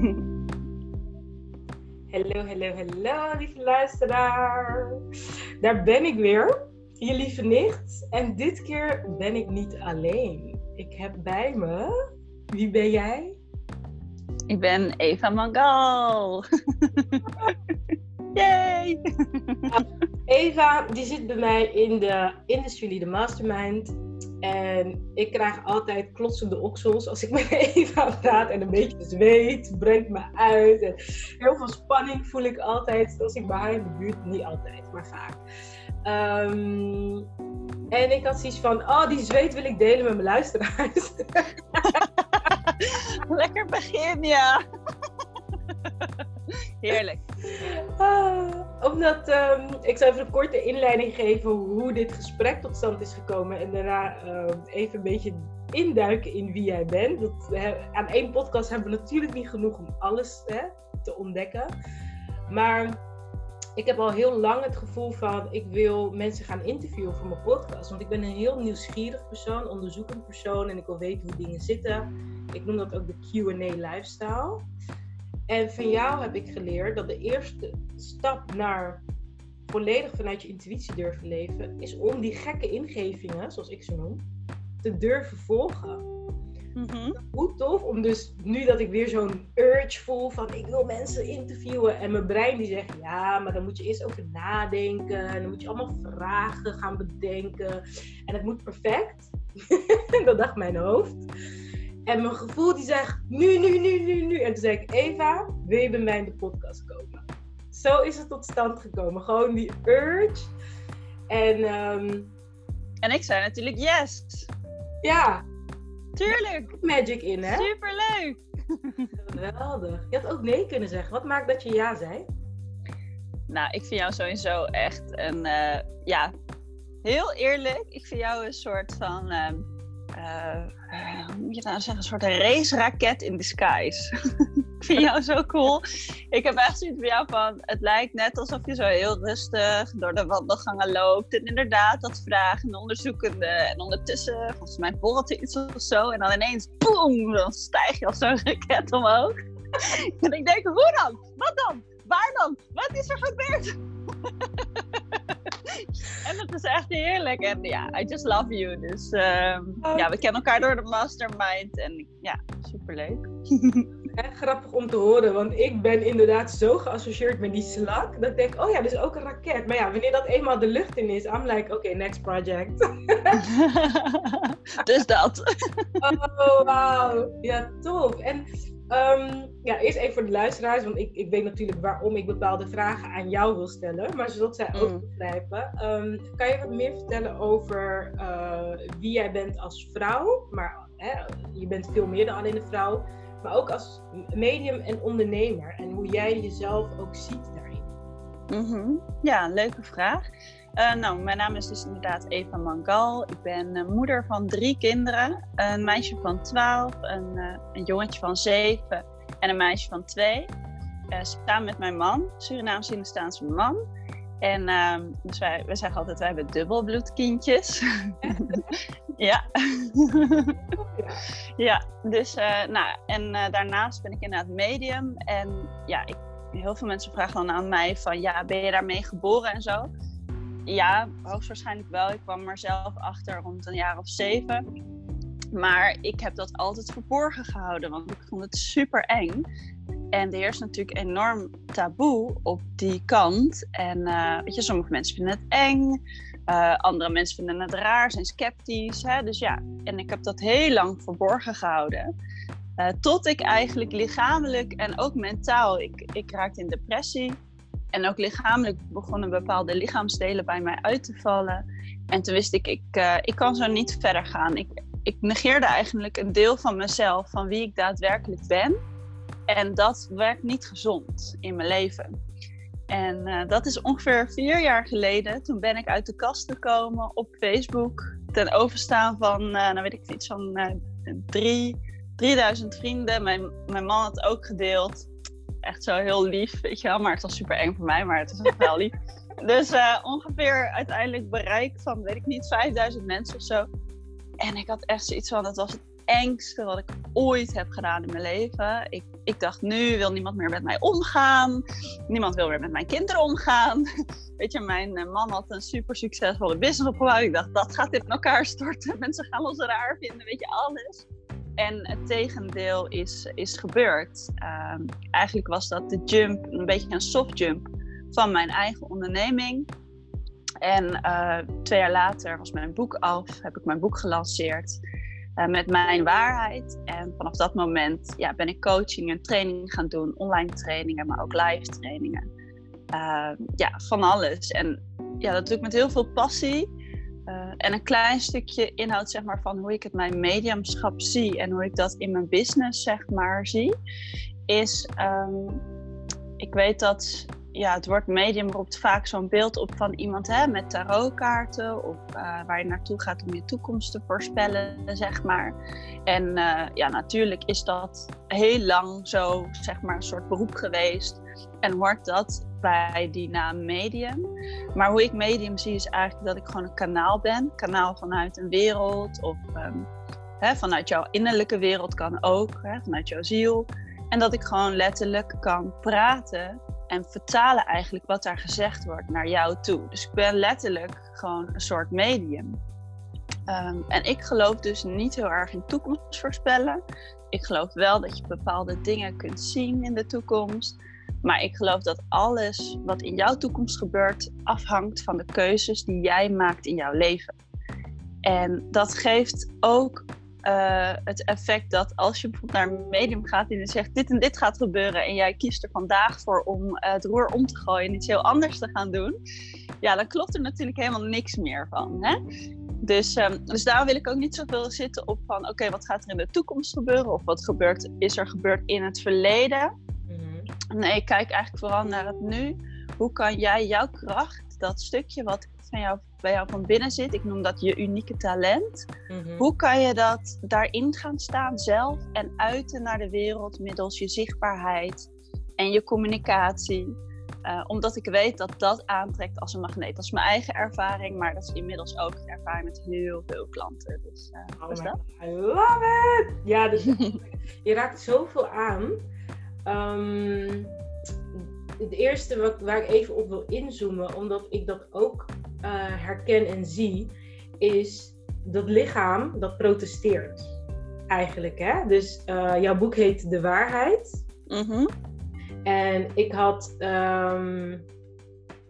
Hallo, hallo, hallo, lieve luisteraar. Daar ben ik weer, je lieve nicht. En dit keer ben ik niet alleen. Ik heb bij me. Wie ben jij? Ik ben Eva Mangal. Yay! Eva, die zit bij mij in de Industry Leader Mastermind. En ik krijg altijd klotsende oksels als ik met Eva praat. En een beetje zweet brengt me uit. En heel veel spanning voel ik altijd als ik bij haar in de buurt. Niet altijd, maar vaak. Ehm, en ik had zoiets van, oh, die zweet wil ik delen met mijn luisteraars. Lekker begin, ja. Heerlijk. Ah, omdat um, ik zal even een korte inleiding geven hoe dit gesprek tot stand is gekomen. En daarna uh, even een beetje induiken in wie jij bent. Dat, aan één podcast hebben we natuurlijk niet genoeg om alles hè, te ontdekken. Maar ik heb al heel lang het gevoel van ik wil mensen gaan interviewen voor mijn podcast. Want ik ben een heel nieuwsgierig persoon, onderzoekend persoon en ik wil weten hoe dingen zitten. Ik noem dat ook de QA lifestyle. En van jou heb ik geleerd dat de eerste stap naar volledig vanuit je intuïtie durven leven, is om die gekke ingevingen, zoals ik ze noem, te durven volgen. Mm-hmm. Hoe tof om dus nu dat ik weer zo'n urge voel van ik wil mensen interviewen en mijn brein die zegt ja, maar dan moet je eerst over nadenken en dan moet je allemaal vragen gaan bedenken en het moet perfect. dat dacht mijn hoofd. En mijn gevoel die zegt, nu, nu, nu, nu, nu. En toen zei ik, Eva, wil je bij mij in de podcast komen? Zo is het tot stand gekomen. Gewoon die urge. En, um... en ik zei natuurlijk yes. Ja. Tuurlijk. Magic in, hè? Superleuk. Geweldig. Je had ook nee kunnen zeggen. Wat maakt dat je ja zei? Nou, ik vind jou sowieso echt een, uh, ja, heel eerlijk. Ik vind jou een soort van... Uh, uh, hoe moet je nou zeggen, een soort race-raket in disguise. ik vind jou zo cool. Ik heb echt zoiets bij jou van, het lijkt net alsof je zo heel rustig door de wandelgangen loopt. En inderdaad, dat vragen onderzoekende. En ondertussen, volgens mij borrelt er iets of zo. En dan ineens, boem, dan stijg je als zo'n raket omhoog. en ik denk, hoe dan? Wat dan? Waar dan? Wat is er gebeurd? en het is echt heerlijk. En ja, I just love you. Dus um, oh. ja, we kennen elkaar door de mastermind. En ja, superleuk. Echt grappig om te horen, want ik ben inderdaad zo geassocieerd met die slak. Dat ik denk, oh ja, dus ook een raket. Maar ja, wanneer dat eenmaal de lucht in is, I'm like, oké, okay, next project. dus dat. oh, wauw. Ja, tof. En Um, ja, eerst even voor de luisteraars, want ik, ik weet natuurlijk waarom ik bepaalde vragen aan jou wil stellen, maar zodat zij ook mm. begrijpen. Um, kan je wat meer vertellen over uh, wie jij bent als vrouw? Maar hè, je bent veel meer dan alleen een vrouw, maar ook als medium en ondernemer en hoe jij jezelf ook ziet daarin. Mm -hmm. Ja, leuke vraag. Uh, nou, mijn naam is dus inderdaad Eva Mangal. Ik ben uh, moeder van drie kinderen. Een meisje van 12, een, uh, een jongetje van 7 en een meisje van 2. samen met mijn man, Surinaamse Hindustaanse man. En ehm, dus wij, wij zeggen altijd, wij hebben dubbelbloedkindjes. ja. ja, dus nou, en daarnaast ben ik inderdaad medium. En ja, ik, heel veel mensen vragen dan aan mij van, ja, ben je daarmee geboren en zo? Ja, hoogstwaarschijnlijk wel. Ik kwam er zelf achter rond een jaar of zeven. Maar ik heb dat altijd verborgen gehouden, want ik vond het super eng. En er is natuurlijk enorm taboe op die kant. En uh, weet je, sommige mensen vinden het eng. Uh, andere mensen vinden het raar, zijn sceptisch. Hè? Dus ja, en ik heb dat heel lang verborgen gehouden. Uh, tot ik eigenlijk lichamelijk en ook mentaal, ik, ik raakte in depressie. En ook lichamelijk begonnen bepaalde lichaamsdelen bij mij uit te vallen. En toen wist ik, ik, uh, ik kan zo niet verder gaan. Ik, ik negeerde eigenlijk een deel van mezelf, van wie ik daadwerkelijk ben. En dat werkt niet gezond in mijn leven. En uh, dat is ongeveer vier jaar geleden. Toen ben ik uit de kast gekomen op Facebook. Ten overstaan van, uh, nou weet ik iets van drie, 3000 vrienden. Mijn, mijn man had ook gedeeld echt zo heel lief, weet je wel. Maar het was super eng voor mij, maar het is ook wel lief. Dus uh, ongeveer uiteindelijk bereik van, weet ik niet, 5000 mensen of zo. En ik had echt zoiets van, het was het engste wat ik ooit heb gedaan in mijn leven. Ik, ik dacht, nu wil niemand meer met mij omgaan. Niemand wil meer met mijn kinderen omgaan. Weet je, mijn eh, man had een super succesvolle business opgebouwd. Ik dacht, dat gaat in elkaar storten. Mensen gaan ons raar vinden, weet je, alles. En het tegendeel is, is gebeurd. Ehm, eigenlijk was dat de jump, een beetje een soft jump van mijn eigen onderneming. En uh, twee jaar later was mijn boek af, heb ik mijn boek gelanceerd uh, met mijn waarheid. En vanaf dat moment ja, ben ik coaching en training gaan doen, online trainingen, maar ook live trainingen. Uh, ja, van alles. En ja, dat doe ik met heel veel passie. En een klein stukje inhoud zeg maar, van hoe ik het mijn mediumschap zie en hoe ik dat in mijn business zeg maar, zie, is um, ik weet dat ja, het woord medium roept vaak zo'n beeld op van iemand hè, met tarotkaarten of uh, waar je naartoe gaat om je toekomst te voorspellen, zeg maar. En uh, ja, natuurlijk is dat heel lang zo, zeg maar, een soort beroep geweest en hoort dat bij die naam medium. Maar hoe ik medium zie is eigenlijk dat ik gewoon een kanaal ben, kanaal vanuit een wereld of um, hè, vanuit jouw innerlijke wereld kan ook, hè, vanuit jouw ziel. En dat ik gewoon letterlijk kan praten en vertalen eigenlijk wat daar gezegd wordt naar jou toe. Dus ik ben letterlijk gewoon een soort medium. Um, en ik geloof dus niet heel erg in toekomst voorspellen. Ik geloof wel dat je bepaalde dingen kunt zien in de toekomst. Maar ik geloof dat alles wat in jouw toekomst gebeurt afhangt van de keuzes die jij maakt in jouw leven. En dat geeft ook uh, het effect dat als je bijvoorbeeld naar een medium gaat en je zegt dit en dit gaat gebeuren en jij kiest er vandaag voor om uh, het roer om te gooien en iets heel anders te gaan doen, ja, dan klopt er natuurlijk helemaal niks meer van. Hè? Dus, um, dus daar wil ik ook niet zoveel zitten op van oké, wat gaat er in de toekomst gebeuren of wat gebeurt, is er gebeurd in het verleden. Nee, ik kijk eigenlijk vooral naar het nu. Hoe kan jij jouw kracht, dat stukje wat van jou, bij jou van binnen zit. Ik noem dat je unieke talent. Mhm. Hoe kan je dat daarin gaan staan zelf en uiten naar de wereld middels je zichtbaarheid en je communicatie? Uh, omdat ik weet dat dat aantrekt als een magneet. Dat is mijn eigen ervaring, maar dat is inmiddels ook de ervaring met heel veel klanten. Dus, uh, oh is dat? I love it! Ja, dus je raakt zoveel aan. Um, het eerste wat, waar ik even op wil inzoomen, omdat ik dat ook uh, herken en zie, is dat lichaam dat protesteert. Eigenlijk, hè? Dus uh, jouw boek heet De Waarheid. Mm-hmm. En ik had, um,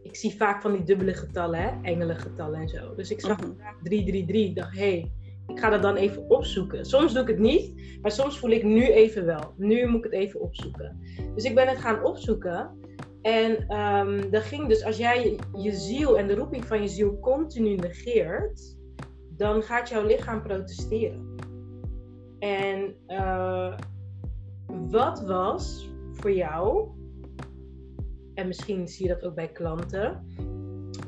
ik zie vaak van die dubbele getallen, hè? engelengetallen en zo. Dus ik zag mm-hmm. 333, ik dacht, hé, hey, ik ga dat dan even opzoeken. Soms doe ik het niet, maar soms voel ik nu even wel. Nu moet ik het even opzoeken. Dus ik ben het gaan opzoeken. En um, dat ging dus, als jij je, ziel en de roeping van je ziel continu negeert, dan gaat jouw lichaam protesteren. En uh, wat was voor jou, en misschien zie je dat ook bij klanten,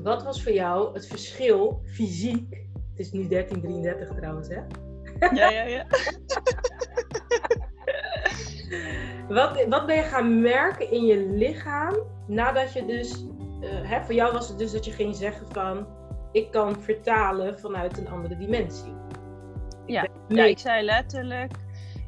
wat was voor jou het verschil fysiek? Het is nu 1333 trouwens, hè? Ja, ja, ja. Wat, wat ben je gaan merken in je lichaam nadat je dus, uh, hè, voor jou was het dus dat je ging zeggen van, ik kan vertalen vanuit een andere dimensie. Ja, ja ik zei letterlijk,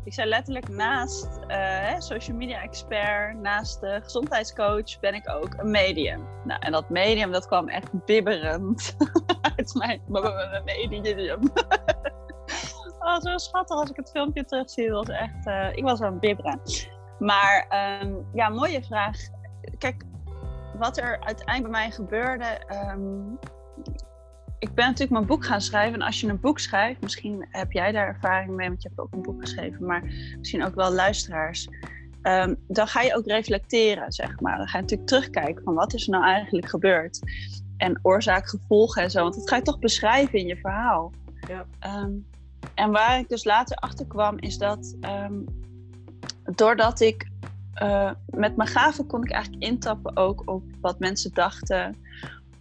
ik zei letterlijk naast uh, social media expert, naast de gezondheidscoach ben ik ook een medium. Nou, en dat medium dat kwam echt bibberend uit mijn medium. oh, zo schattig als ik het filmpje terugzie. Was echt, uh, ik was aan bibberen. Maar um, ja, mooie vraag. Kijk, wat er uiteindelijk bij mij gebeurde. Um, ik ben natuurlijk mijn boek gaan schrijven. En als je een boek schrijft, misschien heb jij daar ervaring mee, want je hebt ook een boek geschreven, maar misschien ook wel luisteraars. Um, dan ga je ook reflecteren, zeg maar. Dan ga je natuurlijk terugkijken van wat is er nou eigenlijk gebeurd. En oorzaak, gevolgen en zo. Want dat ga je toch beschrijven in je verhaal. Ja. Um, en waar ik dus later achter kwam, is dat um, doordat ik uh, met mijn gaven kon ik eigenlijk intappen ook op wat mensen dachten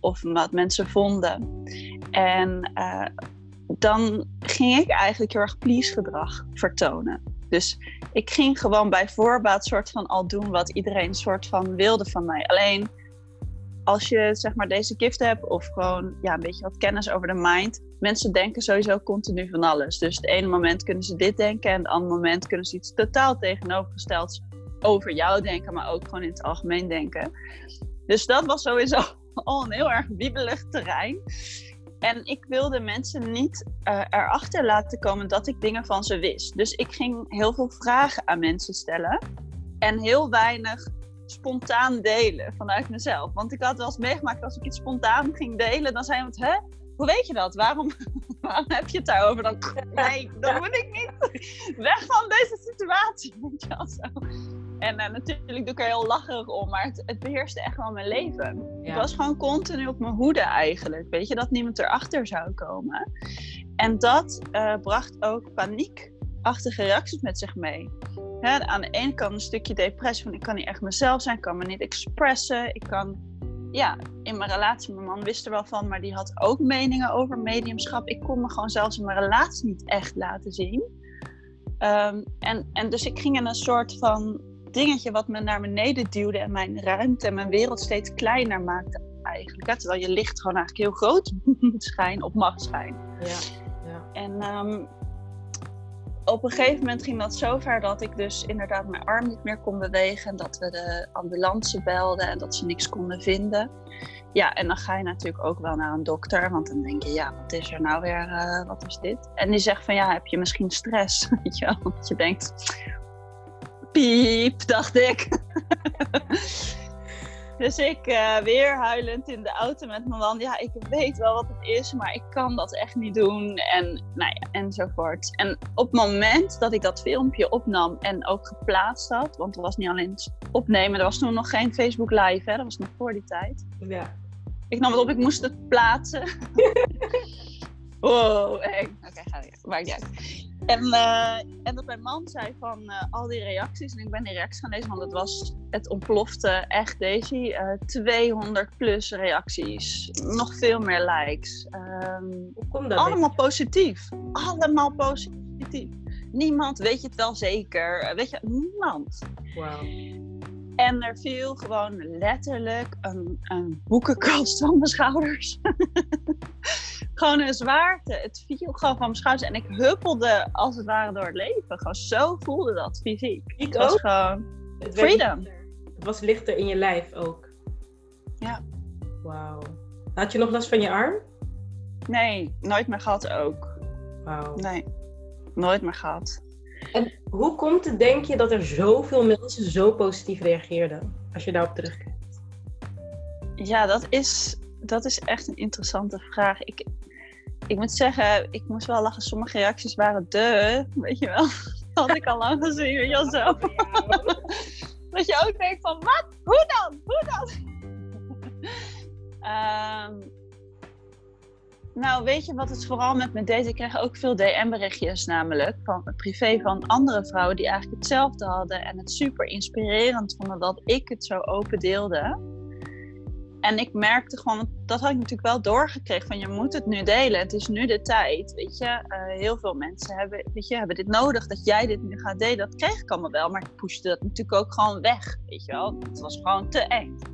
of wat mensen vonden. En uh, dan ging ik eigenlijk heel erg please gedrag vertonen. Dus ik ging gewoon bij voorbaat soort van al doen wat iedereen soort van wilde van mij. Alleen als je zeg maar deze gift hebt of gewoon ja, een beetje wat kennis over de mind, mensen denken sowieso continu van alles. Dus het ene moment kunnen ze dit denken en het andere moment kunnen ze iets totaal tegenovergestelds over jou denken, maar ook gewoon in het algemeen denken. Dus dat was sowieso al een heel erg wiebelig terrein. En ik wilde mensen niet uh, erachter laten komen dat ik dingen van ze wist. Dus ik ging heel veel vragen aan mensen stellen. En heel weinig spontaan delen vanuit mezelf. Want ik had wel eens meegemaakt als ik iets spontaan ging delen, dan zei iemand, hè? Hoe weet je dat? Waarom, waarom heb je het daarover? Dan, nee, dan moet ik niet weg van deze situatie. Weet je wel zo. En uh, natuurlijk doe ik er heel lacherig om, maar het, het beheerste echt wel mijn leven. Ik was gewoon continu op mijn hoede eigenlijk. Weet je, dat niemand erachter zou komen. En dat uh, bracht ook paniekachtige reacties met zich mee. aan de ene kant een stukje depressie, van ik kan niet echt mezelf zijn, ik kan me niet expressen, ik kan ja, in mijn relatie, mijn man wist er wel van, maar die had ook meningen over mediumschap. Ik kon me gewoon zelfs in mijn relatie niet echt laten zien. Um, en, en dus ik ging in een soort van dingetje wat me naar beneden duwde en mijn ruimte en mijn wereld steeds kleiner maakte eigenlijk. Hè? Terwijl je licht gewoon eigenlijk heel groot moet schijnen, op mag schijnen. Ja, ja. En um, op een gegeven moment ging dat zo ver dat ik dus inderdaad mijn arm niet meer kon bewegen. En dat we de ambulance belden en dat ze niks konden vinden. Ja, en dan ga je natuurlijk ook wel naar een dokter. Want dan denk je, ja, wat is er nou weer, uh, wat is dit? En die zegt van, ja, heb je misschien stress? Weet je wel? Want je denkt, piep, dacht ik. dus ik uh, weer huilend in de auto met mijn man. Ja, ik weet wel wat het is, maar ik kan dat echt niet doen. En nou ja, enzovoort. En op het moment dat ik dat filmpje opnam en ook geplaatst had, want het was niet alleen opnemen, er was toen nog geen Facebook Live, hè? dat was nog voor die tijd. Ja. Ik nam het op, ik moest het plaatsen. wow, eng. Oké, okay, ga weer. Maakt niet uit. En, uh, en dat mijn man zei van uh, al die reacties, en ik ben die reacties gaan lezen, want het was, het ontplofte echt deze, uh, eh, 200 plus reacties, nog veel meer likes. Um, Hoe komt dat? Allemaal positief, allemaal positief. Niemand weet je het wel zeker, weet je, niemand. Wow. En er viel gewoon letterlijk een, een boekenkast van mijn schouders. gewoon een zwaarte. Het viel gewoon van mijn schouders. En ik huppelde als het ware door het leven. Gewoon zo voelde dat fysiek. Ik het ook. was gewoon het freedom. Het was lichter in je lijf ook. Ja. Wauw. Had je nog last van je arm? Nee, nooit meer gehad ook. Wauw. Nee, nooit meer gehad. En hoe komt het, denk je, dat er zoveel mensen zo positief reageerden? Als je daarop terugkijkt. Ja, dat is, dat is echt een interessante vraag. Ik, ik moet zeggen, ik moest wel lachen. Sommige reacties waren de, weet je wel. Dat had ik al lang gezien, weet je wel zo. dat je ook denkt van, wat? Hoe dan? Hoe dan? um, nou, weet je wat het vooral met me deed? Ik kreeg ook veel DM-berichtjes namelijk van privé van andere vrouwen die eigenlijk hetzelfde hadden en het super inspirerend vonden dat ik het zo open deelde. En ik merkte gewoon, dat had ik natuurlijk wel doorgekregen van je moet het nu delen. Het is nu de tijd, weet je. Uh, heel veel mensen hebben, weet je, hebben dit nodig dat jij dit nu gaat delen. Dat kreeg ik allemaal wel, maar ik pushte dat natuurlijk ook gewoon weg, weet je wel. Het was gewoon te eng.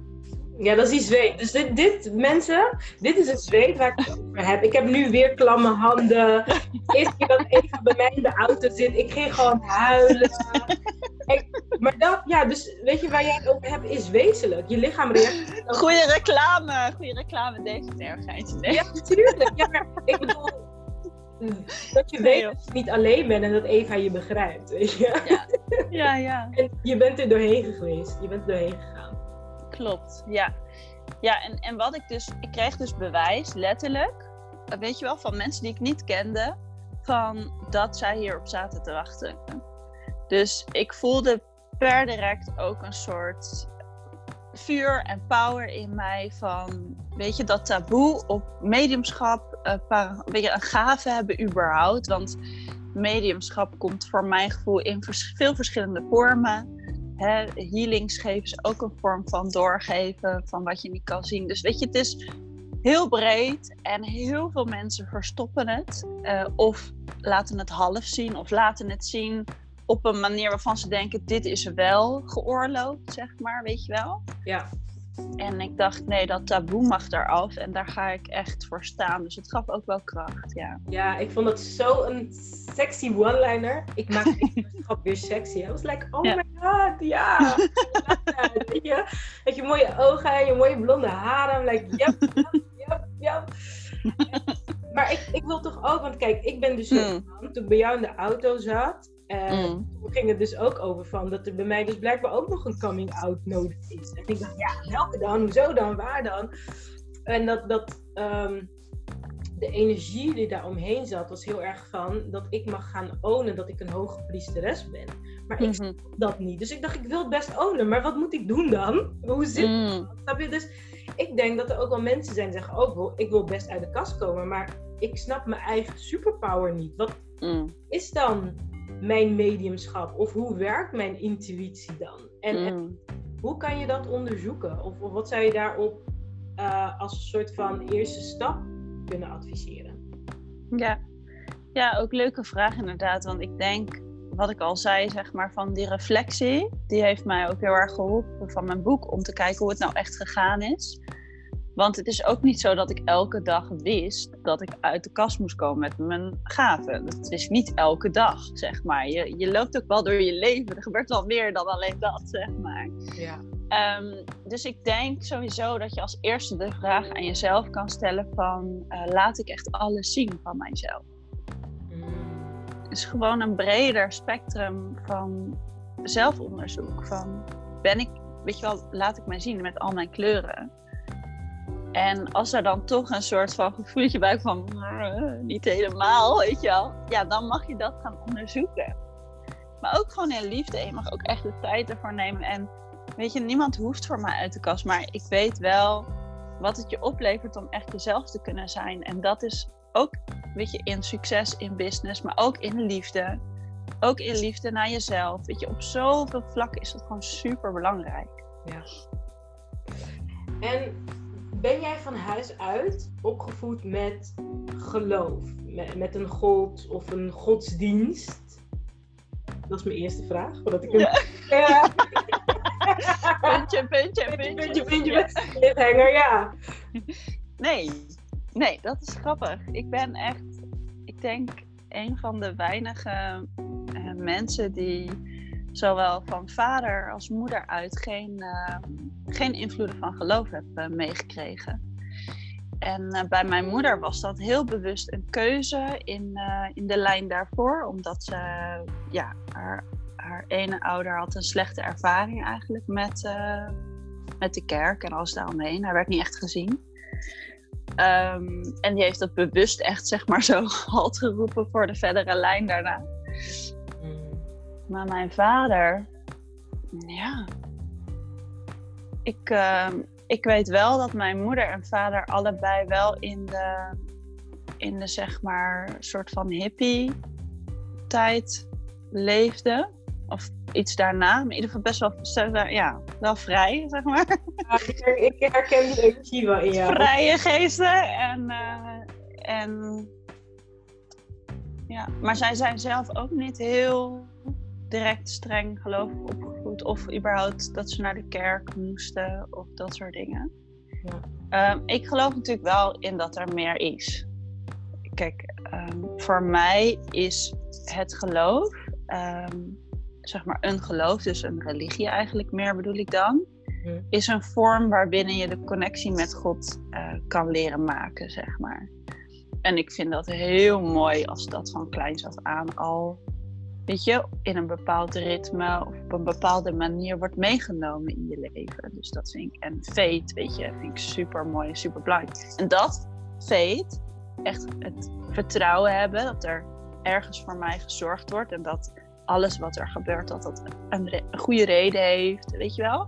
Ja, dat is die zweet. Dus dit, dit, mensen, dit is het zweet waar ik het over heb. Ik heb nu weer klamme handen. Eerst keer dat even bij mij in de auto zit, ik ging gewoon huilen. maar dat, ja, dus weet je waar jij het over hebt, is wezenlijk. Je lichaam reageert. Goeie reclame, goede reclame, deze. Nee. Ja, natuurlijk. Ja, maar ik bedoel, dat je weet dat je niet alleen bent en dat Eva je begrijpt, weet je. Ja, ja. ja. En je bent er doorheen geweest. Je bent er doorheen gegaan klopt. Ja, ja en, en wat ik dus, ik kreeg dus bewijs, letterlijk, weet je wel, van mensen die ik niet kende, van dat zij hierop zaten te wachten. Dus ik voelde per direct ook een soort vuur en power in mij van, weet je, dat taboe op mediumschap, uh, weet je, een gave hebben überhaupt. Want mediumschap komt voor mijn gevoel in veel verschillende vormen hè, healings geven is ook een vorm van doorgeven van wat je niet kan zien. Dus weet je, het is heel breed en heel veel mensen verstoppen het. Uh, of laten het half zien of laten het zien op een manier waarvan ze denken: dit is wel geoorloofd, zeg maar, weet je wel. Ja. En ik dacht, nee, dat taboe mag eraf. En daar ga ik echt voor staan. Dus het gaf ook wel kracht, ja. Ja, ik vond dat zo een sexy one-liner. Ik maak het weer sexy. I was like, oh my god, ja. Weet je, met je mooie ogen en je mooie blonde haren. I'm like, yep, yep, yep, yep. maar ik, ik wil toch ook, want kijk, ik ben dus mm. toen ik bij jou in de auto zat. En mm. toen ging het dus ook over van dat er bij mij dus blijkbaar ook nog een coming out nodig is. En ik dacht, ja, welke dan? Hoezo dan? Waar dan? En dat, dat ehm, de energie die daar omheen zat, was heel erg van dat ik mag gaan ownen dat ik een hoge priesteres ben. Maar ik mm dat niet. Dus ik dacht, ik wil het best ownen, maar wat moet ik doen dan? Hoe zit mm. dat? Snap je? Dus ik denk dat er ook wel mensen zijn die zeggen, oh, ik wil best uit de kast komen, maar ik snap mijn eigen superpower niet. Wat mm. is dan mijn mediumschap? Of hoe werkt mijn intuïtie dan? En, mm. hoe kan je dat onderzoeken? Of, of wat zou je daarop uh, als een soort van eerste stap kunnen adviseren? Ja. ja, ook leuke vraag inderdaad. Want ik denk, wat ik al zei, zeg maar, van die reflectie, die heeft mij ook heel erg geholpen van mijn boek om te kijken hoe het nou echt gegaan is. Want het is ook niet zo dat ik elke dag wist dat ik uit de kast moest komen met mijn gaven. Dat is niet elke dag, zeg maar. Je, je loopt ook wel door je leven. Er gebeurt wel meer dan alleen dat, zeg maar. Ja. Ehm, dus ik denk sowieso dat je als eerste de vraag aan jezelf kan stellen van... Uh, laat ik echt alles zien van mijzelf? Mm. Het is gewoon een breder spectrum van zelfonderzoek. Van ben ik, weet je wel, laat ik mij zien met al mijn kleuren. En als er dan toch een soort van gevoeletje bij van niet helemaal, weet je wel, ja, dan mag je dat gaan onderzoeken. Maar ook gewoon in liefde. Je mag ook echt de tijd ervoor nemen. En weet je, niemand hoeft voor mij uit de kast. Maar ik weet wel wat het je oplevert om echt jezelf te kunnen zijn. En dat is ook, weet je, in succes, in business, maar ook in liefde. Ook in liefde naar jezelf. Weet je, op zoveel vlakken is dat gewoon super belangrijk. Ja. En ben jij van huis uit opgevoed met geloof? Met, een god of een godsdienst? Dat is mijn eerste vraag. Voordat ik ja. ja. puntje, puntje, puntje. Puntje, puntje, ja. ja. Nee, nee, dat is grappig. Ik ben echt, ik denk, een van de weinige uh, mensen die zowel van vader als moeder uit geen, uh, geen invloeden van geloof heb uh, meegekregen. En uh, bij mijn moeder was dat heel bewust een keuze in, in de lijn daarvoor, omdat ze, ja, haar, haar ene ouder had een slechte ervaring eigenlijk met, met de kerk en alles daaromheen. Hij werd niet echt gezien. Um, en die heeft dat bewust echt, zeg maar, zo halt geroepen voor de verdere lijn daarna. Maar mijn vader, ja. Ik, uh, ik weet wel dat mijn moeder en vader allebei wel in de, in de zeg maar, soort van hippie-tijd leefden. Of iets daarna. Maar in ieder geval best wel, ja, wel vrij, zeg maar. Ja, ik herken die energie wel in jou. Vrije geesten. En, uh, en ja, maar zij zijn zelf ook niet heel direct streng geloof opgevoed. Of überhaupt dat ze naar de kerk moesten of dat soort dingen. Ja. Ehm, ik geloof natuurlijk wel in dat er meer is. Kijk, ehm, voor mij is het geloof, ehm, zeg maar een geloof, dus een religie eigenlijk meer bedoel ik dan, is een vorm waarbinnen je de connectie met God uh, kan leren maken, zeg maar. En ik vind dat heel mooi als dat van kleins af aan al weet je, in een bepaald ritme of op een bepaalde manier wordt meegenomen in je leven. Dus dat vind ik, en fate, weet je, vind ik super mooi en super belangrijk. En dat, fate, echt het vertrouwen hebben dat er ergens voor mij gezorgd wordt en dat alles wat er gebeurt, dat dat een, een goede reden heeft, weet je wel?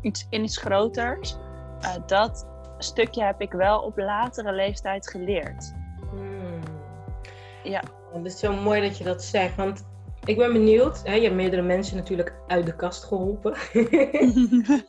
Iets in iets groters. Uh, dat stukje heb ik wel op latere leeftijd geleerd. Hmm. Ja. Het is zo mooi dat je dat zegt, want ik ben benieuwd. Hè, je hebt meerdere mensen natuurlijk uit de kast geholpen.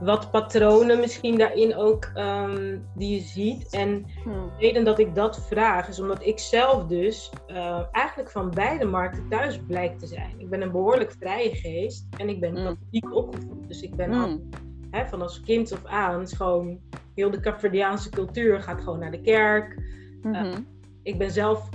Wat patronen misschien daarin ook um, die je ziet. En hmm. de reden dat ik dat vraag is omdat ik zelf dus uh, eigenlijk van beide markten thuis blijkt te zijn. Ik ben een behoorlijk vrije geest en ik ben hmm. katholiek opgevoed. Dus ik ben hmm hè, van als kind of aan, is gewoon heel de Capverdiaanse cultuur gaat gewoon naar de kerk. Mhm. Ik ben zelf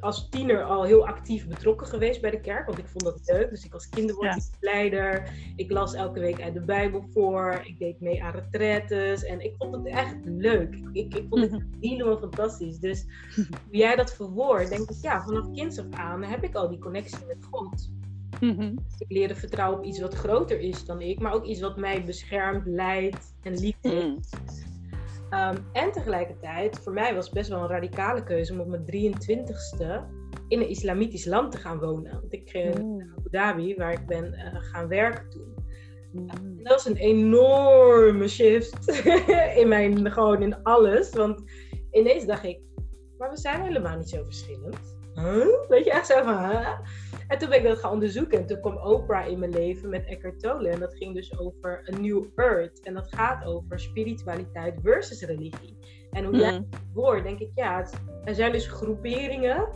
als tiener al heel actief betrokken geweest bij de kerk, want ik vond dat leuk. Dus ik was kinderworshipleider. Ik las elke week uit de Bijbel voor. Ik deed mee aan retraites en ik vond het echt leuk. Ik, ik vond het Mhm. helemaal fantastisch. Dus hoe jij dat verwoordt, denk ik, ja, vanaf kinds af aan heb ik al die connectie met God. Mhm. Ik leerde vertrouwen op iets wat groter is dan ik, maar ook iets wat mij beschermt, leidt en liefde. Mhm. Ehm, en tegelijkertijd, voor mij was het best wel een radicale keuze om op mijn 23ste in een islamitisch land te gaan wonen. Want ik ging Mm. naar Abu Dhabi, waar ik ben eh, gaan werken toen. En dat was een enorme shift in mijn, gewoon in alles. Want ineens dacht ik, maar we zijn helemaal niet zo verschillend. Huh? Weet je, echt zo van, huh? En toen ben ik dat gaan onderzoeken. En toen kwam Oprah in mijn leven met Eckhart Tolle. En dat ging dus over een New Earth. En dat gaat over spiritualiteit versus religie. En hoe jij Mhm. het woord, denk ik, ja, het- er zijn dus groeperingen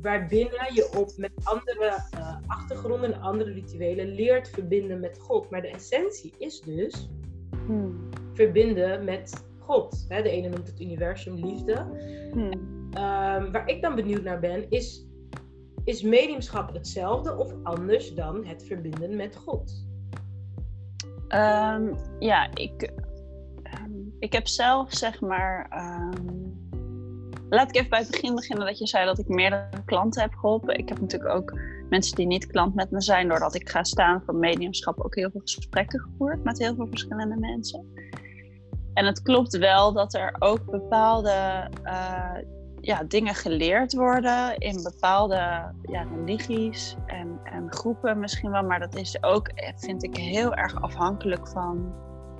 waarbinnen je op met andere eh, achtergronden en andere rituelen leert verbinden met God. Maar de essentie is dus Mhm. verbinden met God. Hè, de ene noemt het universum liefde. Mhm. Ehm, waar ik dan benieuwd naar ben, is, is mediumschap hetzelfde of anders dan het verbinden met God? Ehm, ja, ik, ik heb zelf zeg maar. ehm, laat ik even bij het begin beginnen dat je zei dat ik meerdere klanten heb geholpen. Ik heb natuurlijk ook mensen die niet klant met me zijn, doordat ik ga staan voor mediumschap, ook heel veel gesprekken gevoerd met heel veel verschillende mensen. En het klopt wel dat er ook bepaalde eh, ja, dingen geleerd worden in bepaalde ja, religies en, en groepen misschien wel. Maar dat is ook, eh, vind ik, heel erg afhankelijk van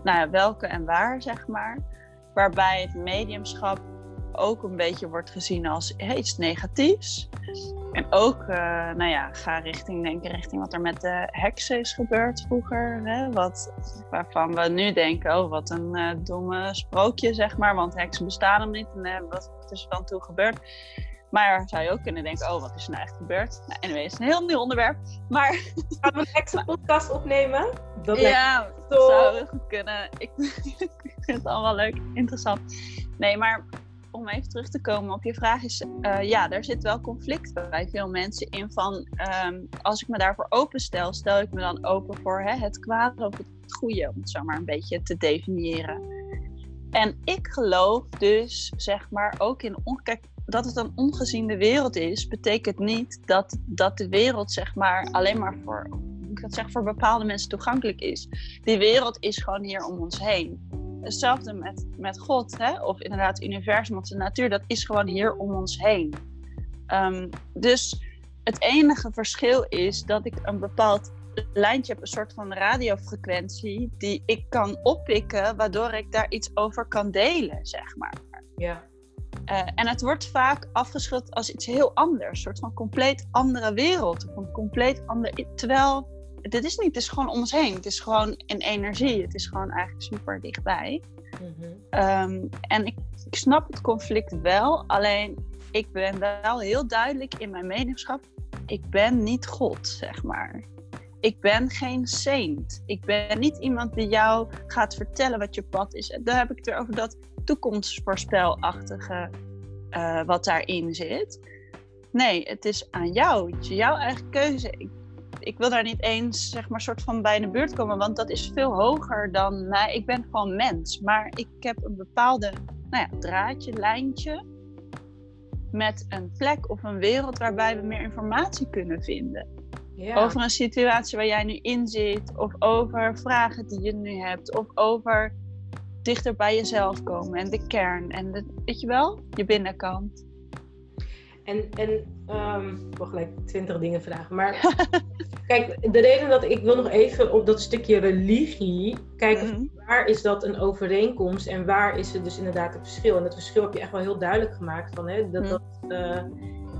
nou ja, welke en waar, zeg maar. Waarbij het mediumschap ook een beetje wordt gezien als iets negatiefs. En ook, eh, nou ja, ga richting, denken richting wat er met de heksen is gebeurd vroeger. Hè? Wat, waarvan we nu denken, oh, wat een eh, domme sprookje, zeg maar. Want heksen bestaan hem niet. En eh, wat is er dan toe gebeurd? Maar zou je ook kunnen denken, oh, wat is er nou echt gebeurd? Nou, anyway, het is een heel nieuw onderwerp. Maar Gaan we een extra podcast opnemen? Dat ja, dat zou heel goed kunnen. Ik, ik vind het allemaal leuk, interessant. Nee, maar om even terug te komen op je vraag is... eh, ja, er zit wel conflict bij veel mensen in van... ehm, als ik me daarvoor openstel, stel ik me dan open voor hè, het kwade of het goede. Om het zo maar een beetje te definiëren. En ik geloof dus, zeg maar, ook in... dat het een ongeziende wereld is, betekent niet dat, dat de wereld, zeg maar, alleen maar voor, ik zeg, voor bepaalde mensen toegankelijk is. Die wereld is gewoon hier om ons heen. Hetzelfde met, met God, hè? of inderdaad het universum of de natuur, dat is gewoon hier om ons heen. Ehm, dus het enige verschil is dat ik een bepaald lijntje heb, een soort van radiofrequentie, die ik kan oppikken, waardoor ik daar iets over kan delen, zeg maar. Ja. Eh, en het wordt vaak afgeschilderd als iets heel anders. Een soort van compleet andere wereld. Of een compleet ander... Terwijl, dit is niet. Het is gewoon om ons heen. Het is gewoon een energie. Het is gewoon eigenlijk super dichtbij. Mhm. Ehm, en ik, ik snap het conflict wel. Alleen, ik ben wel heel duidelijk in mijn mediumschap. Ik ben niet God, zeg maar. Ik ben geen saint. Ik ben niet iemand die jou gaat vertellen wat je pad is. Daar heb ik het over dat toekomstvoorspelachtige eh, wat daarin zit. Nee, het is aan jou. Het is jouw eigen keuze. Ik, ik wil daar niet eens zeg maar soort van bij in de buurt komen, want dat is veel hoger dan mij. Ik ben gewoon mens, maar ik heb een bepaalde nou ja, draadje, lijntje met een plek of een wereld waarbij we meer informatie kunnen vinden. Ja. Over een situatie waar jij nu in zit, of over vragen die je nu hebt, of over dichter bij jezelf komen en de kern en de, weet je wel, je binnenkant. En, en ehm, ik wil gelijk twintig dingen vragen. Maar kijk, de reden dat ik wil nog even op dat stukje religie kijken. Mhm. Waar is dat een overeenkomst en waar is het dus inderdaad een verschil? En dat verschil heb je echt wel heel duidelijk gemaakt. Van, hè, dat, Mhm. dat, eh,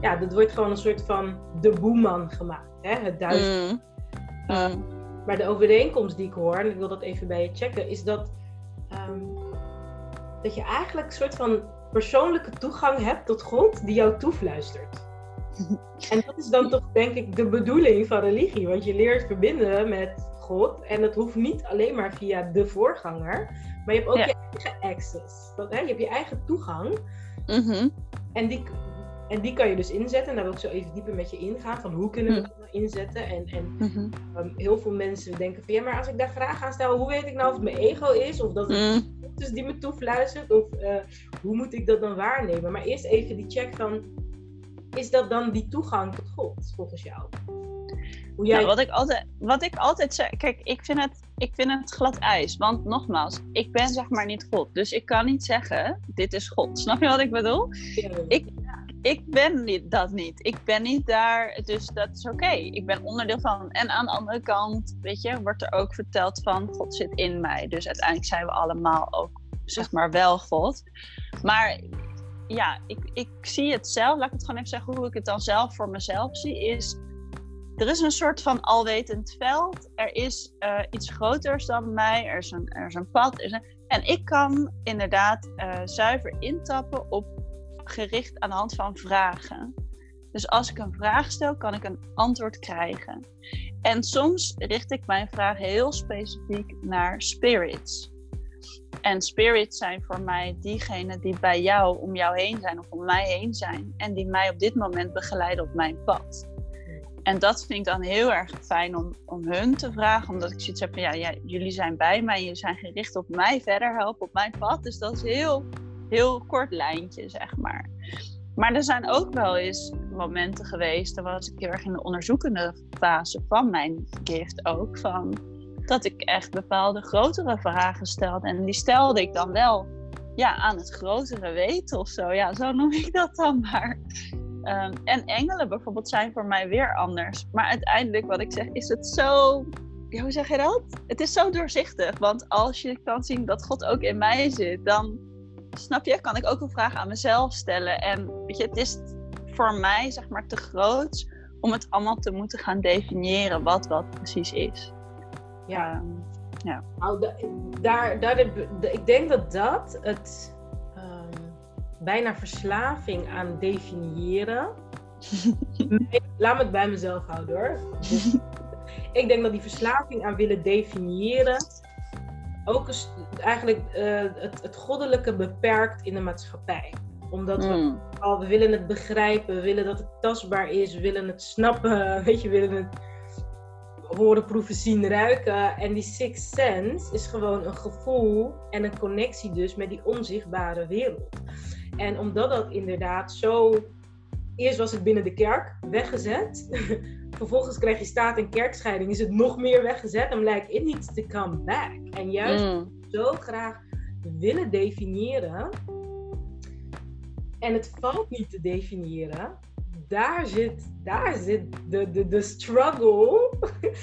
ja, dat wordt gewoon een soort van de boeman gemaakt. Hè? Het duister. Mm. Mm. Maar de overeenkomst die ik hoor, en ik wil dat even bij je checken, is dat, ehm, dat je eigenlijk een soort van persoonlijke toegang hebt tot God die jou toefluistert. En dat is dan toch denk ik de bedoeling van religie. Want je leert verbinden met God. En dat hoeft niet alleen maar via de voorganger. Maar je hebt ook je eigen access. Dat, hè, je hebt je eigen toegang. Mhm. En die, en die kan je dus inzetten. En daar wil ik zo even dieper met je ingaan. Van hoe kunnen we Hm. dat nou inzetten? En, en Mhm. ehm, heel veel mensen denken van... Ja, maar als ik daar vragen aan stel... Hoe weet ik nou of het mijn ego is? Of dat het Mm. Is die me toefluistert? Of eh, hoe moet ik dat dan waarnemen? Maar eerst even die check van... Is dat dan die toegang tot God, volgens jou? Hoe jij... Nou, wat, ik altijd, wat ik altijd zeg, kijk, ik vind, het, ik vind het glad ijs. Want nogmaals, ik ben zeg maar niet God. Dus ik kan niet zeggen, dit is God. Snap je wat ik bedoel? ik- Ik ben niet, dat niet. Ik ben niet daar, dus dat is oké. Ik ben onderdeel van. En aan de andere kant, weet je, wordt er ook verteld van God zit in mij. Dus uiteindelijk zijn we allemaal ook, zeg maar, wel God. Maar ja, ik, ik zie het zelf, laat ik het gewoon even zeggen hoe ik het dan zelf voor mezelf zie, is er is een soort van alwetend veld. Er is eh, iets groters dan mij. Er is een, er is een pad. Is en ik kan inderdaad eh, zuiver intappen op gericht aan de hand van vragen. Dus als ik een vraag stel, kan ik een antwoord krijgen. En soms richt ik mijn vraag heel specifiek naar spirits. En spirits zijn voor mij diegenen die bij jou, om jou heen zijn of om mij heen zijn. En die mij op dit moment begeleiden op mijn pad. En dat vind ik dan heel erg fijn om, om hun te vragen. Omdat ik zoiets heb van, ja, jullie zijn bij mij. Jullie zijn gericht op mij verder helpen op mijn pad. Dus dat is heel, heel kort lijntje, zeg maar. Maar er zijn ook wel eens momenten geweest, dan was ik heel erg in de onderzoekende fase van mijn gift ook, van dat ik echt bepaalde grotere vragen stelde. En die stelde ik dan wel ja, aan het grotere weten of zo. Ja, zo noem ik dat dan maar. Ehm, en engelen bijvoorbeeld zijn voor mij weer anders. Maar uiteindelijk, wat ik zeg, is het zo. Hoe zeg je dat? Het is zo doorzichtig. Want als je kan zien dat God ook in mij zit, dan snap je, kan ik ook een vraag aan mezelf stellen. En weet je, het is voor mij zeg maar te groot om het allemaal te moeten gaan definiëren wat wat precies is. Ja. Ehm, Nou, da- daar, daar, ik denk dat dat het ehm, bijna verslaving aan definiëren. Nee, Laat me het bij mezelf houden hoor. Dus ik denk dat die verslaving aan willen definiëren ook eigenlijk eh, het, het goddelijke beperkt in de maatschappij. Omdat we, mm, al, we willen het begrijpen, we willen dat het tastbaar is, we willen het snappen, weet je, we willen het horen, proeven, zien, ruiken. En die sixth sense is gewoon een gevoel en een connectie dus met die onzichtbare wereld. En omdat dat inderdaad zo... Eerst was het binnen de kerk weggezet. Vervolgens krijg je staat- en kerkscheiding. Is het nog meer weggezet. En like, it needs to come back. En juist mm, zo graag willen definiëren. En het valt niet te definiëren. Daar zit, daar zit de, de, de struggle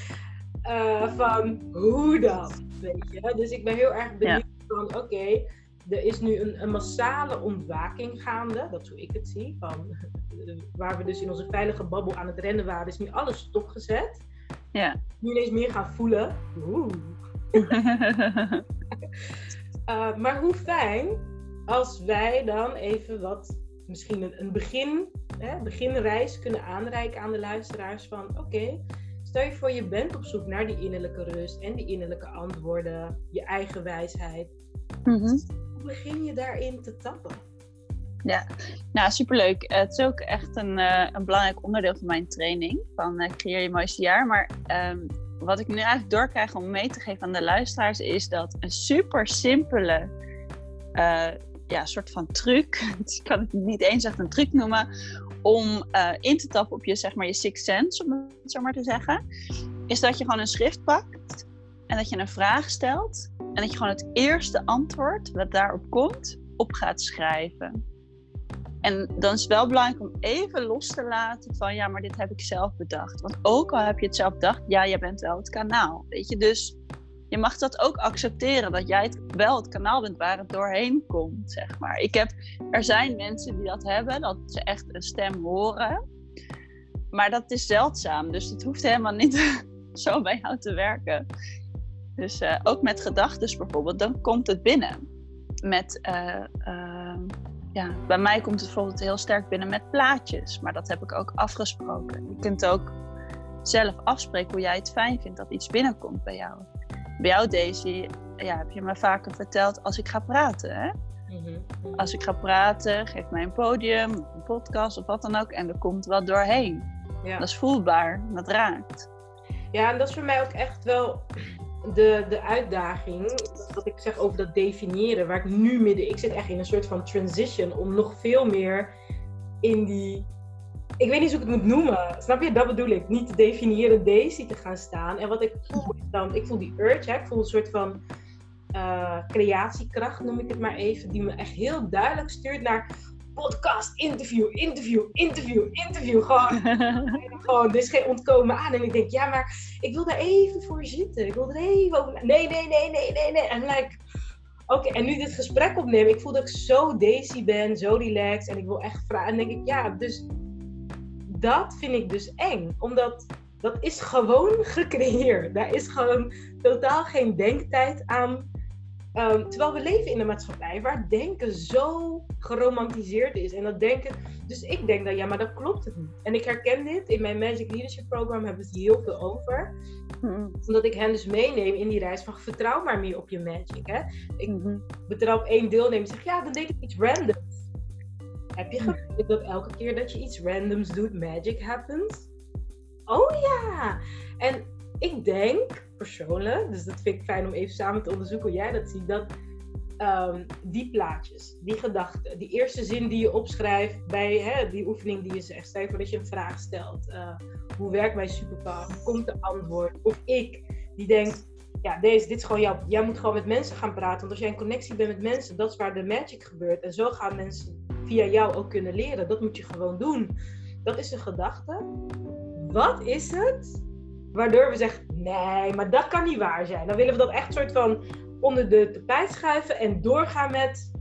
eh, van hoe dan, weet je. Dus ik ben heel erg benieuwd van, oké, er is nu een, een massale ontwaking gaande. Dat is hoe ik het zie. Van, eh, waar we dus in onze veilige babbel aan het rennen waren, is nu alles stopgezet. ja. Nu ineens meer gaan voelen. Oeh. Uh, maar hoe fijn als wij dan even wat, misschien een, een begin, hè, beginreis kunnen aanreiken aan de luisteraars van oké, stel je voor je bent op zoek naar die innerlijke rust en die innerlijke antwoorden, je eigen wijsheid. Mhm. Hoe begin je daarin te tappen? Nou, superleuk. Eh, het is ook echt een, eh, een belangrijk onderdeel van mijn training van eh, Creëer je mooiste jaar. Maar ehm, wat ik nu eigenlijk doorkrijg om mee te geven aan de luisteraars is dat een super simpele ja, soort van truc, ik kan het niet eens echt een truc noemen, om eh, in te tappen op je, zeg maar, je sixth sense, om het zo maar te zeggen, is dat je gewoon een schrift pakt en dat je een vraag stelt en dat je gewoon het eerste antwoord wat daarop komt, op gaat schrijven. En dan is het wel belangrijk om even los te laten van ja, maar dit heb ik zelf bedacht. Want ook al heb je het zelf bedacht, ja, jij bent wel het kanaal. Weet je, dus je mag dat ook accepteren dat jij het, wel het kanaal bent waar het doorheen komt, zeg maar. Ik heb, er zijn mensen die dat hebben, dat ze echt een stem horen. Maar dat is zeldzaam, dus het hoeft helemaal niet zo bij jou te werken. Dus eh, ook met gedachten bijvoorbeeld, dan komt het binnen. Met, eh, eh, ja, bij mij komt het bijvoorbeeld heel sterk binnen met plaatjes. Maar dat heb ik ook afgesproken. Je kunt ook zelf afspreken hoe jij het fijn vindt dat iets binnenkomt bij jou. Bij jou, Daisy, ja, heb je me vaker verteld als ik ga praten. Hè? Mhm. Als ik ga praten, geef mij een podium, een podcast of wat dan ook. En er komt wat doorheen. Ja. Dat is voelbaar, dat raakt. Ja, en dat is voor mij ook echt wel de, de uitdaging, wat ik zeg over dat definiëren, waar ik nu midden, ik zit echt in een soort van transition om nog veel meer in die, ik weet niet hoe ik het moet noemen, snap je? Dat bedoel ik, niet te definiëren Daisy te gaan staan. En wat ik voel is dan, ik voel die urge, hè? ik voel een soort van uh, creatiekracht, noem ik het maar even, die me echt heel duidelijk stuurt naar, podcast, interview, interview, interview, interview. Gewoon, gewoon, er is geen ontkomen aan. En ik denk, ja, maar ik wil daar even voor zitten. Ik wil er even over. Nee, nee, nee, nee, nee, nee. En like, oké, en nu dit gesprek opnemen, ik voel dat ik zo daisy ben, zo relaxed. En ik wil echt vragen. En denk ik, ja, dus dat vind ik dus eng. Omdat dat is gewoon gecreëerd. Daar is gewoon totaal geen denktijd aan Ehm, terwijl we leven in een maatschappij waar denken zo geromantiseerd is. En dat denken. Dus ik denk dat ja, maar dat klopt het niet. En ik herken dit. In mijn Magic Leadership Program hebben we het heel veel over. Hmm. Omdat ik hen dus meeneem in die reis van vertrouw maar meer op je magic. Hè? Ik mm op één deelnemer zeg ja, dan deed ik iets randoms. Heb je gevoeld dat elke keer dat je iets randoms doet, magic happens? Oh ja! En ik denk persoonlijk, dus dat vind ik fijn om even samen te onderzoeken hoe jij dat ziet, dat ehm, die plaatjes, die gedachten, die eerste zin die je opschrijft bij hè, die oefening die je zegt, stel je voor dat je een vraag stelt, uh, hoe werkt mijn superpower, komt de antwoord, of ik die denkt, ja, deze, dit is gewoon jou, jij moet gewoon met mensen gaan praten, want als jij in connectie bent met mensen, dat is waar de magic gebeurt en zo gaan mensen via jou ook kunnen leren, dat moet je gewoon doen. Dat is de gedachte. Wat is het Waardoor we zeggen, nee, maar dat kan niet waar zijn. Dan willen we dat echt soort van onder de tapijt schuiven en doorgaan met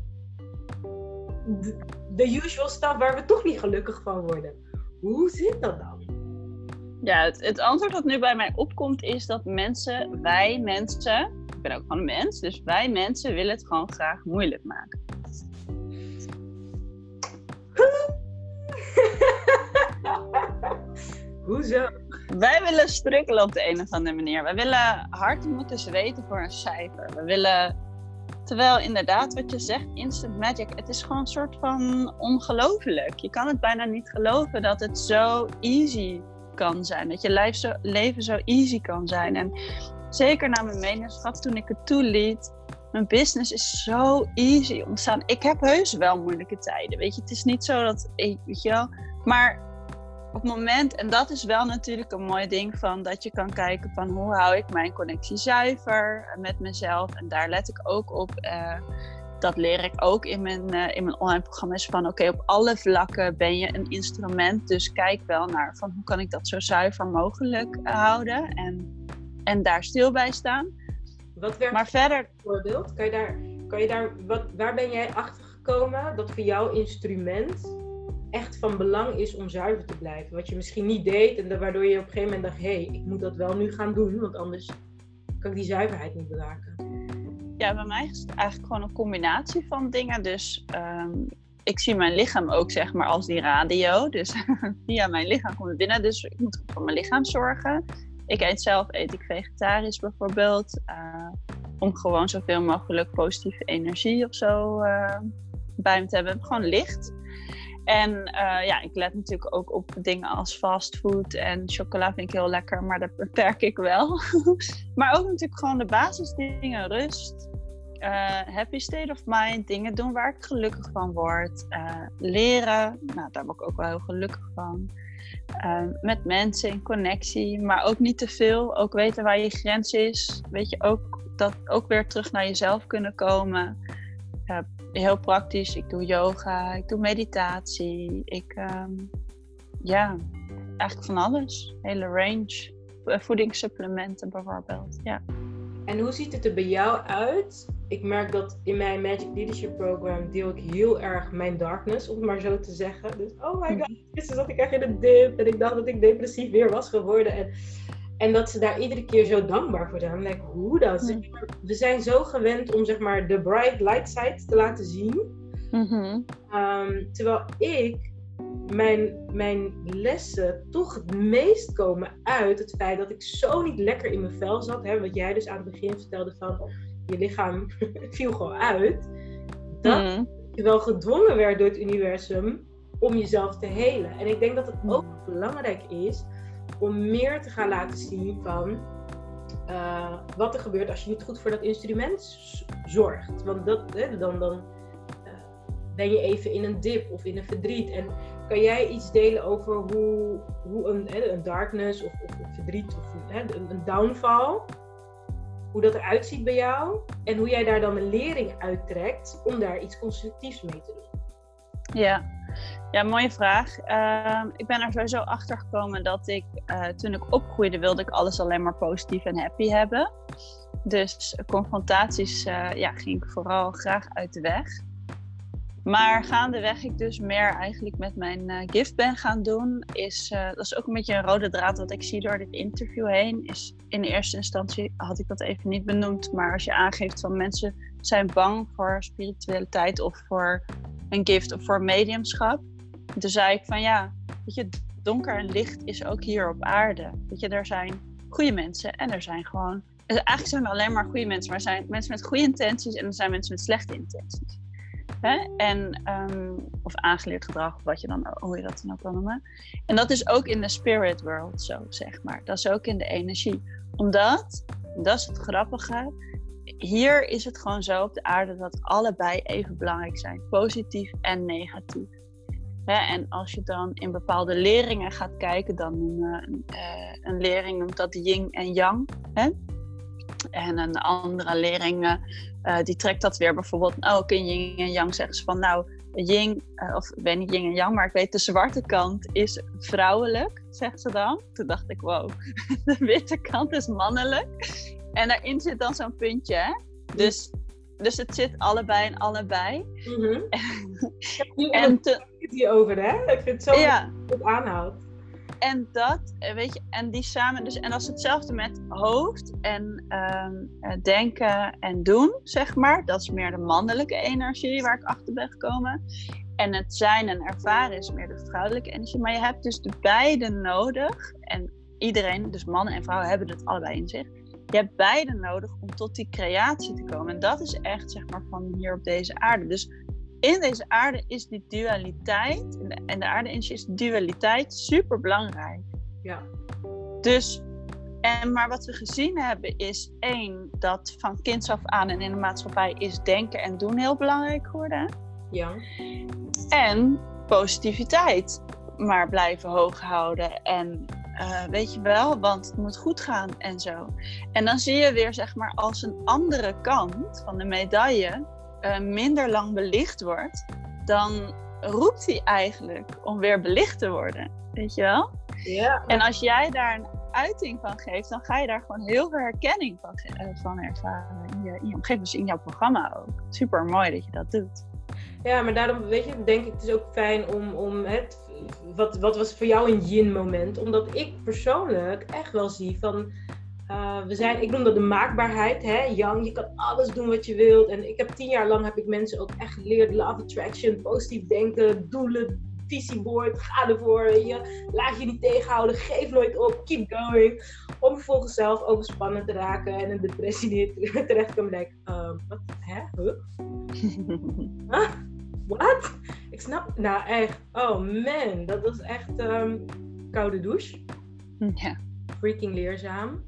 de, usual stuff waar we toch niet gelukkig van worden. Hoe zit dat dan? Ja, het, het, antwoord dat nu bij mij opkomt is dat mensen, wij mensen, ik ben ook gewoon een mens, dus wij mensen willen het gewoon graag moeilijk maken. Hoezo? Wij willen strukkelen op de een of andere manier. Wij willen hard moeten zweten voor een cijfer. We willen, terwijl inderdaad wat je zegt, instant magic, het is gewoon een soort van ongelooflijk. Je kan het bijna niet geloven dat het zo easy kan zijn. Dat je zo, leven zo easy kan zijn. En zeker na mijn medemaatschapp, toen ik het toeliet, mijn business is zo easy ontstaan. Ik heb heus wel moeilijke tijden. Weet je, het is niet zo dat ik, weet je wel. Maar op het moment, en dat is wel natuurlijk een mooi ding van dat je kan kijken van hoe hou ik mijn connectie zuiver met mezelf. En daar let ik ook op. Uh, dat leer ik ook in mijn, uh, in mijn online programma's van oké, op alle vlakken ben je een instrument. Dus kijk wel naar van hoe kan ik dat zo zuiver mogelijk uh, houden en, en daar stil bij staan. Wat werkt maar verder voorbeeld? Kan je daar, kan je daar wat, waar ben jij achter gekomen dat voor jouw instrument echt van belang is om zuiver te blijven. Wat je misschien niet deed en waardoor je op een gegeven moment dacht: hé, hey, ik moet dat wel nu gaan doen, want anders kan ik die zuiverheid niet bewaken. Ja, bij mij is het eigenlijk gewoon een combinatie van dingen. Dus ehm, ik zie mijn lichaam ook zeg maar als die radio. Dus via mijn lichaam komt het binnen. Dus ik moet voor mijn lichaam zorgen. Ik eet zelf eet ik vegetarisch bijvoorbeeld. Uh, om gewoon zoveel mogelijk positieve energie of zo uh, bij me te hebben. Gewoon licht. En uh, ja, ik let natuurlijk ook op dingen als fastfood en chocola vind ik heel lekker, maar dat beperk ik wel. maar ook natuurlijk gewoon de basisdingen, rust, happy state of mind, dingen doen waar ik gelukkig van word, leren, nou daar word ik ook wel heel gelukkig van. Met mensen in connectie, maar ook niet te veel. Ook weten waar je grens is. Weet je, ook, dat, ook weer terug naar jezelf kunnen komen heel praktisch. Ik doe yoga, ik doe meditatie. Ik, ehm, ja, eigenlijk van alles. Hele range. Voedingssupplementen bijvoorbeeld, ja. En hoe ziet het er bij jou uit? Ik merk dat in mijn Magic Leadership Program deel ik heel erg mijn darkness, om het maar zo te zeggen. Dus, oh my god, mhm. gisteren zat ik echt in een dip en ik dacht dat ik depressief weer was geworden. En en dat ze daar iedere keer zo dankbaar voor zijn. Hoe dan? We zijn zo gewend om zeg maar de bright light side te laten zien. Mhm. Ehm, terwijl ik, mijn, mijn lessen toch het meest komen uit het feit dat ik zo niet lekker in mijn vel zat. Hè, wat jij dus aan het begin vertelde van je lichaam viel gewoon uit. Dat Mhm. je wel gedwongen werd door het universum om jezelf te helen. En ik denk dat het ook belangrijk is om meer te gaan laten zien van eh, wat er gebeurt als je niet goed voor dat instrument zorgt. Want dat, hè, dan, dan eh, ben je even in een dip of in een verdriet. En kan jij iets delen over hoe, hoe een, hè, een darkness of, of verdriet of hè, een, een downfall, hoe dat eruit ziet bij jou en hoe jij daar dan een lering uittrekt om daar iets constructiefs mee te doen? Ja. ja, mooie vraag. Ehm, ik ben er sowieso achter gekomen dat ik eh, toen ik opgroeide wilde ik alles alleen maar positief en happy hebben. Dus confrontaties eh, ja, ging ik vooral graag uit de weg. Maar gaandeweg ik dus meer eigenlijk met mijn eh, gift ben gaan doen, is, eh, dat is ook een beetje een rode draad wat ik zie door dit interview heen. Is in eerste instantie had ik dat even niet benoemd, maar als je aangeeft van mensen zijn bang voor spiritualiteit of voor een gift of voor mediumschap. Toen zei ik van ja, weet je, donker en licht is ook hier op aarde. Weet je, er zijn goede mensen en er zijn gewoon. dus Eigenlijk zijn er alleen maar goede mensen, maar er zijn mensen met goede intenties en er zijn mensen met slechte intenties. Hè? En, ehm, of aangeleerd gedrag, wat je dan, hoe je dat dan ook kan noemen. En dat is ook in de spirit world zo, zeg maar. Dat is ook in de energie. Omdat, dat is het grappige, hier is het gewoon zo op de aarde dat allebei even belangrijk zijn. Positief en negatief. En als je dan in bepaalde leringen gaat kijken, dan noemen, eh, een leerling noemt dat yin en yang. Hè? En een andere leerling eh, eh, die trekt dat weer bijvoorbeeld ook in yin en yang zeggen ze van nou, yin, eh, of ik weet niet yin en yang, maar ik weet de zwarte kant is vrouwelijk, zegt ze dan. Toen dacht ik wow, de witte kant is mannelijk. En daarin zit dan zo'n puntje. Hè? Dus, dus het zit allebei en allebei. Mhm. En En te, het hierover, hè? Ik vind het zo ja, het aanhoudt. En dat, eh, weet je, en die samen dus, en dat is hetzelfde met hoofd en ehm, eh, denken en doen, zeg maar. Dat is meer de mannelijke energie waar ik achter ben gekomen. En het zijn en ervaren is meer de vrouwelijke energie. Maar je hebt dus de beide nodig. En iedereen, dus mannen en vrouwen, hebben het allebei in zich. Je hebt beide nodig om tot die creatie te komen. En dat is echt, zeg maar, van hier op deze aarde. Dus in deze aarde is die dualiteit, en de, aarde is dualiteit super belangrijk. Ja. Dus, en, maar wat we gezien hebben is één, dat van kinds af aan en in de maatschappij is denken en doen heel belangrijk geworden. Ja. En positiviteit maar blijven hoog houden. En eh, weet je wel, want het moet goed gaan en zo. En dan zie je weer, zeg maar, als een andere kant van de medaille eh, minder lang belicht wordt, dan roept hij eigenlijk om weer belicht te worden. Weet je wel? Ja. En als jij daar een uiting van geeft, dan ga je daar gewoon heel veel herkenning van, eh, van ervaren in je, in je omgeving, dus in jouw programma ook. Super mooi dat je dat doet. Ja, maar daarom weet je, denk ik, het is ook fijn om, om het, wat, wat was voor jou een yin-moment? Omdat ik persoonlijk echt wel zie van, eh, we zijn, ik noem dat de maakbaarheid, hè, yang, je kan alles doen wat je wilt. En ik heb tien jaar lang, heb ik mensen ook echt geleerd, love attraction, positief denken, doelen, visieboard, ga ervoor, je. laat je niet tegenhouden, geef nooit op, keep going. Om vervolgens zelf overspannen te raken en een depressie neer terecht te komen. Like, uh, wat, hè, huh? Huh? Wat? Ik snap, nou echt, oh man, dat was echt ehm, koude douche. ja. Freaking leerzaam.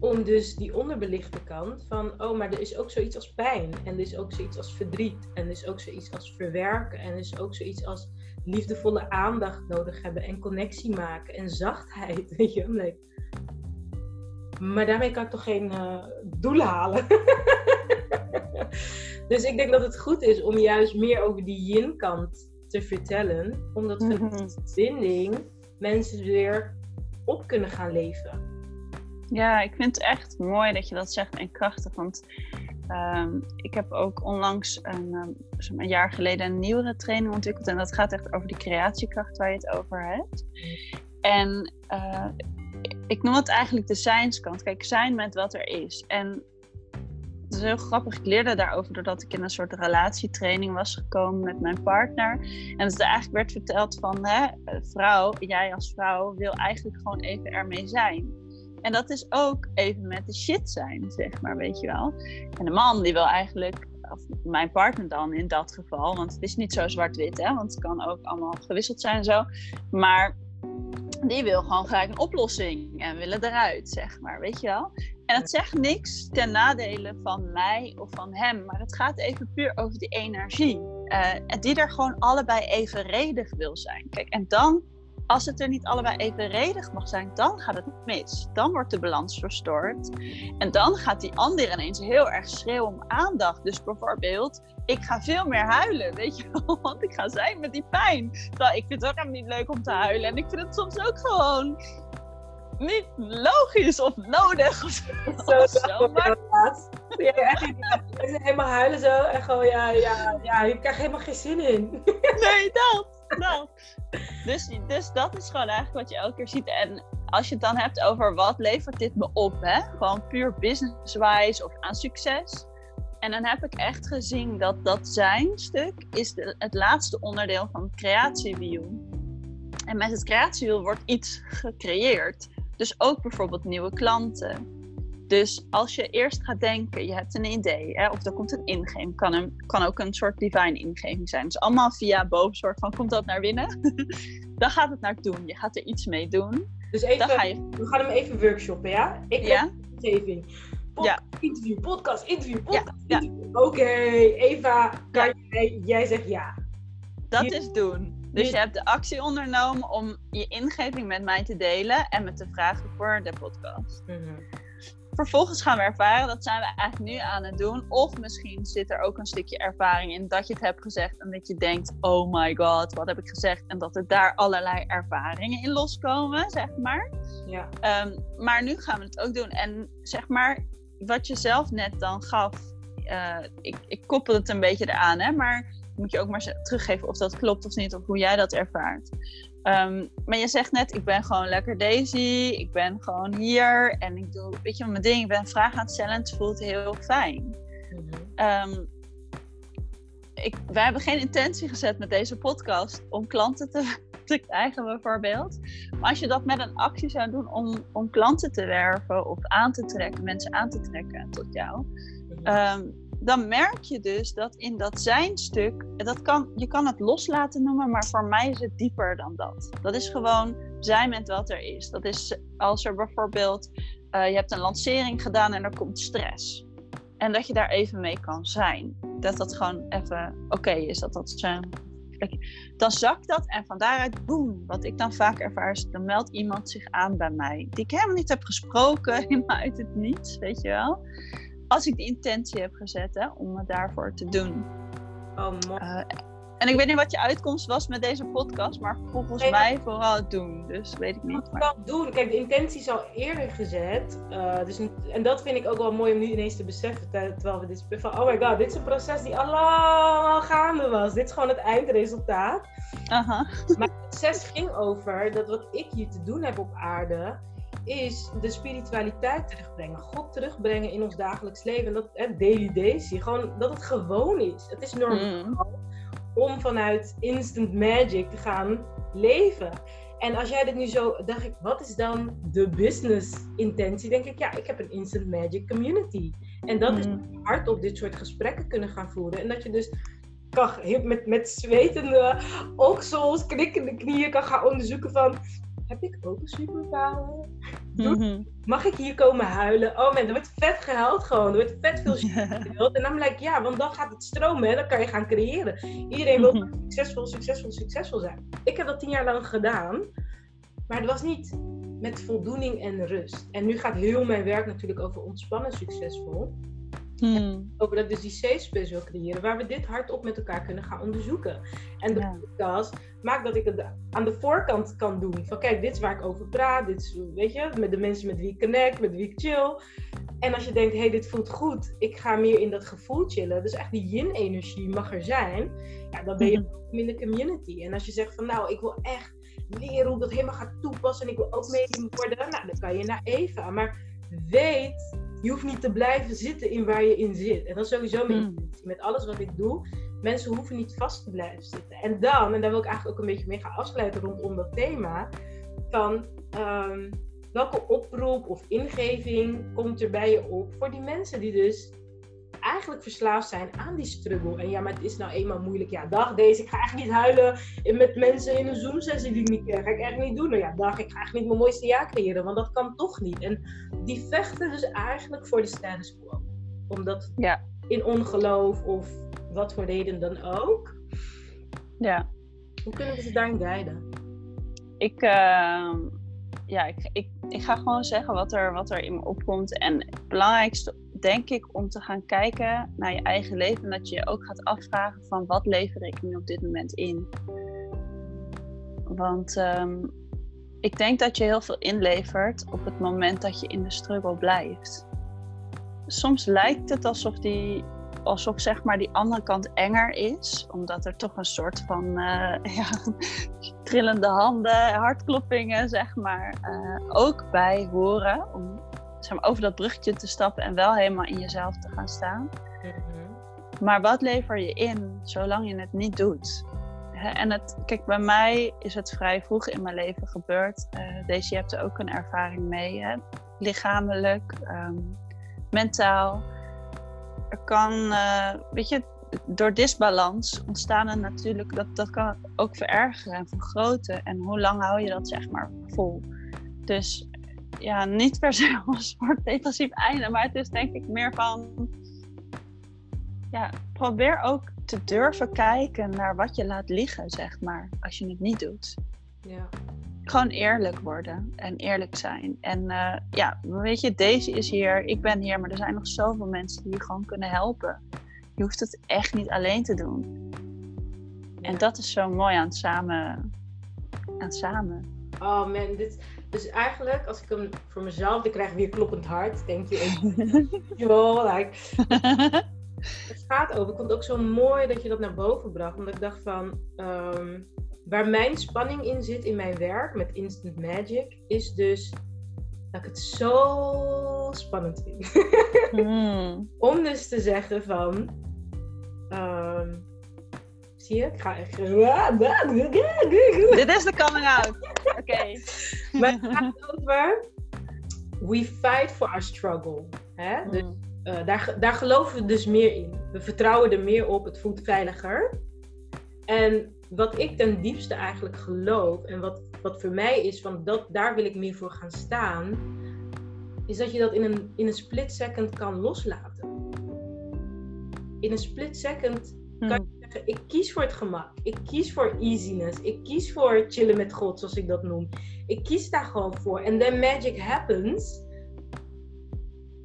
Om dus die onderbelichte kant van, oh, maar er is ook zoiets als pijn. En er is ook zoiets als verdriet. En er is ook zoiets als verwerken. En er is ook zoiets als liefdevolle aandacht nodig hebben. En connectie maken. En zachtheid. Weet je, like, maar daarmee kan ik toch geen uh, doelen halen. dus ik denk dat het goed is om juist meer over die yin-kant te vertellen. Omdat Mhm. verbinding mensen weer op kunnen gaan leven. Ja, ik vind het echt mooi dat je dat zegt en krachtig. Want um, ik heb ook onlangs een, um, een, jaar geleden een nieuwere training ontwikkeld. En dat gaat echt over die creatiekracht waar je het over hebt. En uh, ik noem het eigenlijk de zijnskant. Kijk, zijn met wat er is. En is heel grappig. Ik leerde daarover doordat ik in een soort relatietraining was gekomen met mijn partner. En er eigenlijk werd verteld van, hè, vrouw, jij als vrouw wil eigenlijk gewoon even ermee zijn. En dat is ook even met de shit zijn, zeg maar, weet je wel. En de man die wil eigenlijk, of mijn partner dan in dat geval, want het is niet zo zwart-wit, hè, want het kan ook allemaal gewisseld zijn en zo. Maar die wil gewoon gelijk een oplossing en willen eruit, zeg maar, weet je wel. En het zegt niks ten nadele van mij of van hem, maar het gaat even puur over die energie. Uh, die er gewoon allebei evenredig wil zijn. Kijk, en dan, als het er niet allebei evenredig mag zijn, dan gaat het mis. Dan wordt de balans verstoord. En dan gaat die ander ineens heel erg schreeuwen om aandacht. Dus bijvoorbeeld, ik ga veel meer huilen, weet je wel. Want ik ga zijn met die pijn. Terwijl ik vind het ook helemaal niet leuk om te huilen. En ik vind het soms ook gewoon niet logisch of nodig. Of zo, of zo. Maar... Ja, echt, helemaal huilen zo en gewoon, ja, ja, ja, je krijgt helemaal geen zin in. Nee, dat. Dus, dus dat is gewoon eigenlijk wat je elke keer ziet. En als je het dan hebt over wat levert dit me op, hè? gewoon puur business-wise of aan succes. En dan heb ik echt gezien dat dat zijn stuk is de, het laatste onderdeel van het creatiewiel. En met het creatiewiel wordt iets gecreëerd. Dus ook bijvoorbeeld nieuwe klanten. Dus als je eerst gaat denken, je hebt een idee, hè, of er komt een ingeving, kan, een, kan ook een soort divine ingeving zijn. Dus allemaal via boven soort van, komt dat naar binnen? dan gaat het naar doen. Je gaat er iets mee doen. Dus even, ga je... we gaan hem even workshoppen, ja? Ik ja? heb een ingeving. ja. Interview, podcast, interview, podcast, ja. Oké, Eva, kan jij, jij zegt ja. Dat is doen. Dus je hebt de actie ondernomen om je ingeving met mij te delen en met te vragen voor de podcast. Mhm. Vervolgens gaan we ervaren, dat zijn we eigenlijk nu aan het doen. Of misschien zit er ook een stukje ervaring in dat je het hebt gezegd en dat je denkt: oh my god, wat heb ik gezegd? En dat er daar allerlei ervaringen in loskomen, zeg maar. Ja. Um, maar nu gaan we het ook doen. En zeg maar, wat je zelf net dan gaf, uh, ik, ik koppel het een beetje eraan, hè, maar moet je ook maar teruggeven of dat klopt of niet, of hoe jij dat ervaart. Um, maar je zegt net, ik ben gewoon lekker Daisy, ik ben gewoon hier en ik doe, weet je, mijn ding, ik ben vragen aan het stellen en het voelt heel fijn. um, ik, wij hebben geen intentie gezet met deze podcast om klanten te, te krijgen, bijvoorbeeld. Maar als je dat met een actie zou doen om, om klanten te werven of aan te trekken, mensen aan te trekken tot jou, um, dan merk je dus dat in dat zijn-stuk, dat kan, je kan het loslaten noemen, maar voor mij is het dieper dan dat. Dat is gewoon zijn met wat er is. Dat is als er bijvoorbeeld, uh, je hebt een lancering gedaan en er komt stress. En dat je daar even mee kan zijn. Dat dat gewoon even oké is. Dat dat zijn. Dan zakt dat en van daaruit, boem, wat ik dan vaak ervaar is, dan meldt iemand zich aan bij mij. Die ik helemaal niet heb gesproken, helemaal uit het niets, weet je wel als ik de intentie heb gezet hè, om het daarvoor te doen. Oh, mooi. Uh, en ik weet niet wat je uitkomst was met deze podcast, maar volgens mij vooral het doen. Dus weet ik niet. Maar... doen. Kijk, de intentie is al eerder gezet. Uh, dus, en dat vind ik ook wel mooi om nu ineens te beseffen. Terwijl we dit van, oh my god, dit is een proces die al gaande was. Dit is gewoon het eindresultaat. Aha. Maar het proces ging over dat wat ik hier te doen heb op aarde is de spiritualiteit terugbrengen. God terugbrengen in ons dagelijks leven. En dat, hè, daily daisy, gewoon dat het gewoon is. Het is normaal mm. om vanuit instant magic te gaan leven. En als jij dit nu zo, dacht ik, wat is dan de business intentie? Denk ik, ja, ik heb een instant magic community. En dat is mm. hardop dit soort gesprekken kunnen gaan voeren. En dat je dus kan, met, met zwetende oksels, knikkende knieën kan gaan onderzoeken van heb ik ook een superpower? Mhm. Mag ik hier komen huilen? Oh man, er wordt vet gehuild gewoon. Er wordt vet veel gehuild. En dan blijkt ja, want dan gaat het stromen en dan kan je gaan creëren. Iedereen wil mhm. succesvol, succesvol, succesvol zijn. Ik heb dat tien jaar lang gedaan. Maar het was niet met voldoening en rust. En nu gaat heel mijn werk natuurlijk over ontspannen succesvol. Hmm. Over dat dus die safe space wil creëren, waar we dit hardop met elkaar kunnen gaan onderzoeken. En de podcast maakt dat ik het aan de voorkant kan doen. Van kijk, dit is waar ik over praat, dit is, weet je, met de mensen met wie ik connect, met wie ik chill. En als je denkt, hé, hey, dit voelt goed, ik ga meer in dat gevoel chillen. Dus echt die yin-energie mag er zijn. Ja, dan ben je hmm. in de community. En als je zegt van, nou, ik wil echt leren hoe ik dat helemaal ga toepassen en ik wil ook medium worden, nou, dan kan je naar Eva. Maar weet je hoeft niet te blijven zitten in waar je in zit. En dat is sowieso mijn Mm. intentie. Met alles wat ik doe, mensen hoeven niet vast te blijven zitten. En dan, en daar wil ik eigenlijk ook een beetje mee gaan afsluiten rondom dat thema, van ehm, welke oproep of ingeving komt er bij je op voor die mensen die dus eigenlijk verslaafd zijn aan die struggle. En ja, maar het is nou eenmaal moeilijk. Ja, dag deze, ik ga eigenlijk niet huilen met mensen in een Zoom-sessie die ik niet ken. Ga ik echt niet doen. Nou ja, dag, ik ga eigenlijk niet mijn mooiste jaar creëren, want dat kan toch niet. En die vechten dus eigenlijk voor de status quo. Omdat Ja. in ongeloof of wat voor reden dan ook. Ja. Hoe kunnen we ze daarin guiden? Ik, ehm, ja, ik, ik, ik ga gewoon zeggen wat er, wat er in me opkomt. En het belangrijkste, denk ik, om te gaan kijken naar je eigen leven. En dat je je ook gaat afvragen van wat lever ik nu op dit moment in. Want ehm, ik denk dat je heel veel inlevert op het moment dat je in de struggle blijft. Soms lijkt het alsof, die, alsof zeg maar die andere kant enger is. Omdat er toch een soort van eh, ja, trillende handen, hartkloppingen, zeg maar, eh, ook bij horen. Om zeg maar, over dat bruggetje te stappen en wel helemaal in jezelf te gaan staan. Maar wat lever je in zolang je het niet doet? En het, kijk, bij mij is het vrij vroeg in mijn leven gebeurd. Eh deze, je hebt er ook een ervaring mee. Hè? Lichamelijk, ehm, mentaal. Er kan, eh, weet je, door disbalans ontstaan er natuurlijk, dat, dat kan ook verergeren en vergroten. En hoe lang hou je dat zeg maar vol? Dus ja, niet per se een soort depressief einde, maar het is denk ik meer van, ja, probeer ook te durven kijken naar wat je laat liggen, zeg maar, als je het niet doet. Ja. Gewoon eerlijk worden en eerlijk zijn. En eh, ja, weet je, deze is hier, ik ben hier, maar er zijn nog zoveel mensen die je gewoon kunnen helpen. Je hoeft het echt niet alleen te doen. En dat is zo mooi aan het samen. Aan het samen. Oh man, dit, dus eigenlijk, als ik hem voor mezelf, ik krijg weer kloppend hart, denk je. Joh, like, het gaat over. Ik vond het ook zo mooi dat je dat naar boven bracht. Omdat ik dacht van, ehm, waar mijn spanning in zit in mijn werk met Instant Magic, is dus dat ik het zo spannend vind. Hmm. Om dus te zeggen van, ehm, zie je, ik ga echt... Dit is de coming out. Oké. Maar het gaat over, we fight for our struggle. Hè? Dus Hmm. Eh, daar, daar geloven we dus meer in. We vertrouwen er meer op, het voelt veiliger. En wat ik ten diepste eigenlijk geloof, en wat, wat voor mij is, van dat, daar wil ik meer voor gaan staan, is dat je dat in een, in een split second kan loslaten. In een split second kan Hmm. je ik kies voor het gemak. Ik kies voor easiness. Ik kies voor chillen met God, zoals ik dat noem. Ik kies daar gewoon voor. En then magic happens.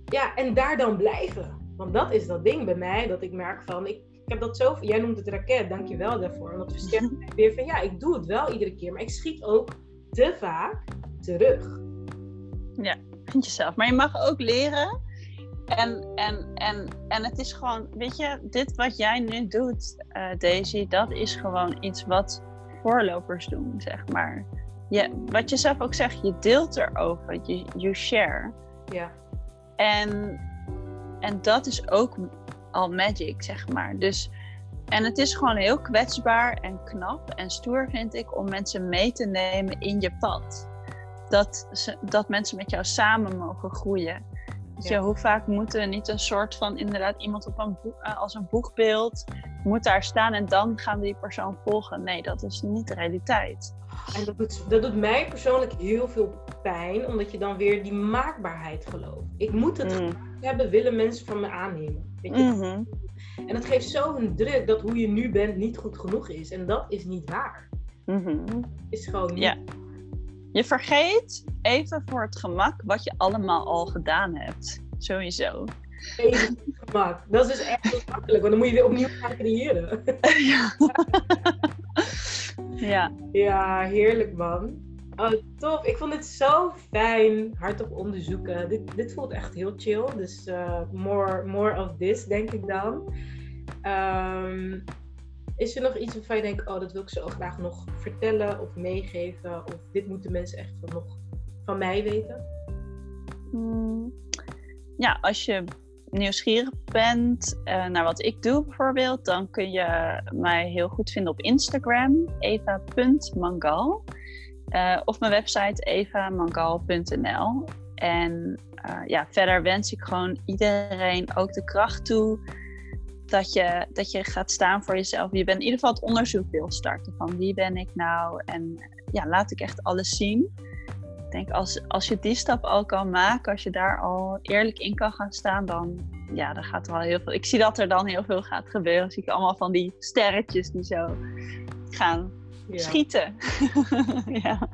Ja, en daar dan blijven. Want dat is dat ding bij mij, dat ik merk van, ik, ik heb dat zo, jij noemt het raket, dankjewel daarvoor. Want dat versterkt mij weer van, ja, ik doe het wel iedere keer, maar ik schiet ook te vaak terug. Vind jezelf. Maar je mag ook leren. En, en, en, en het is gewoon, weet je, dit wat jij nu doet, eh, Daisy, dat is gewoon iets wat voorlopers doen, zeg maar. Je, wat je zelf ook zegt, je deelt erover, je you share. Ja, En, en dat is ook al magic, zeg maar. Dus, en het is gewoon heel kwetsbaar en knap en stoer, vind ik, om mensen mee te nemen in je pad. Dat, ze, dat mensen met jou samen mogen groeien. Weet je, Ja. hoe vaak moet er niet een soort van inderdaad iemand op een boek, eh, als een boegbeeld moet daar staan en dan gaan we die persoon volgen? Nee, dat is niet de realiteit. en dat doet, dat doet mij persoonlijk heel veel pijn, omdat je dan weer die maakbaarheid gelooft. Ik moet het Mm. hebben, willen mensen van me aannemen. Weet je? Mhm. En dat geeft zo'n druk dat hoe je nu bent niet goed genoeg is. En dat is niet waar. Mhm. Is gewoon niet Ja. Je vergeet even voor het gemak wat je allemaal al gedaan hebt. Sowieso. even gemak. Dat is dus echt heel makkelijk, want dan moet je weer opnieuw gaan creëren. ja. ja. Ja, heerlijk man. Oh, tof. Ik vond het zo fijn. Hardop onderzoeken. Dit, dit voelt echt heel chill. Dus eh, more, more of this, denk ik dan. Ehm, is er nog iets waarvan je denkt, oh, dat wil ik zo graag nog vertellen of meegeven? Of dit moeten mensen echt van, nog van mij weten? Mm. ja, als je nieuwsgierig bent uh, naar wat ik doe bijvoorbeeld, dan kun je mij heel goed vinden op Instagram, eva.mangal. Uh, of mijn website evamangal.nl. En uh, ja, verder wens ik gewoon iedereen ook de kracht toe dat je, dat je gaat staan voor jezelf. Je bent in ieder geval het onderzoek wil starten van wie ben ik nou en ja, laat ik echt alles zien. Ik denk als, als je die stap al kan maken, als je daar al eerlijk in kan gaan staan, dan, ja, dan gaat er wel heel veel. Ik zie dat er dan heel veel gaat gebeuren. Zie ik allemaal van die sterretjes die zo gaan schieten. ja.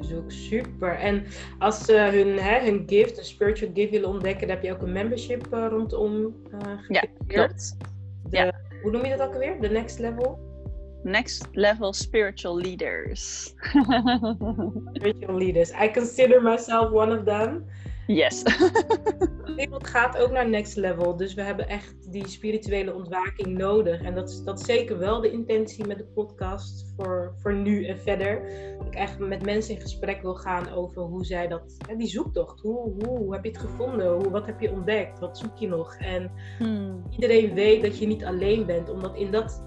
is ook super. En als ze hun, hè, hun gift, een spiritual gift willen ontdekken, dan heb je ook een membership uh, rondom uh, Ja, klopt. De, ja. Hoe noem je dat ook alweer? De next level? Next level spiritual leaders. spiritual leaders. I consider myself one of them. Yes. de wereld gaat ook naar next level. Dus we hebben echt die spirituele ontwaking nodig. En dat is, dat is zeker wel de intentie met de podcast voor, voor nu en verder. Dat ik echt met mensen in gesprek wil gaan over hoe zij dat, die zoektocht. Hoe, hoe, heb je het gevonden? Hoe, wat heb je ontdekt? Wat zoek je nog? En hmm. iedereen weet dat je niet alleen bent. Omdat in dat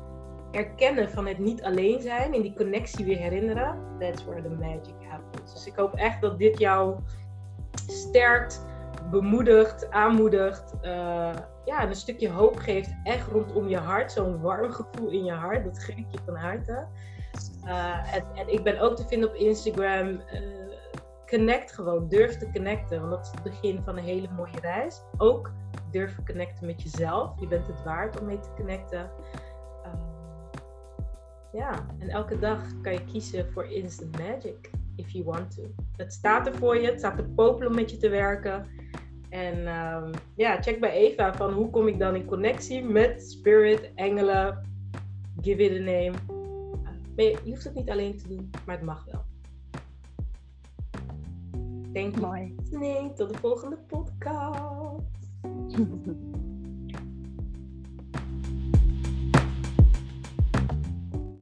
erkennen van het niet alleen zijn, in die connectie weer herinneren, that's where the magic happens. Dus ik hoop echt dat dit jou sterkt, bemoedigt, aanmoedigt. Uh, ja, en een stukje hoop geeft echt rondom je hart. Zo'n warm gevoel in je hart. Dat geef ik je van harte. Uh, en, en, ik ben ook te vinden op Instagram. Uh, connect gewoon. Durf te connecten. Want dat is het begin van een hele mooie reis. Ook durf te connecten met jezelf. Je bent het waard om mee te connecten. ja, en elke dag kan je kiezen voor instant magic if you want to. Het staat er voor je, het staat te popelen om met je te werken. En um, ja, check bij Eva van hoe kom ik dan in connectie met spirit, engelen, give it a name. Je, je, hoeft het niet alleen te doen, maar het mag wel. Thank you. Tot de volgende podcast.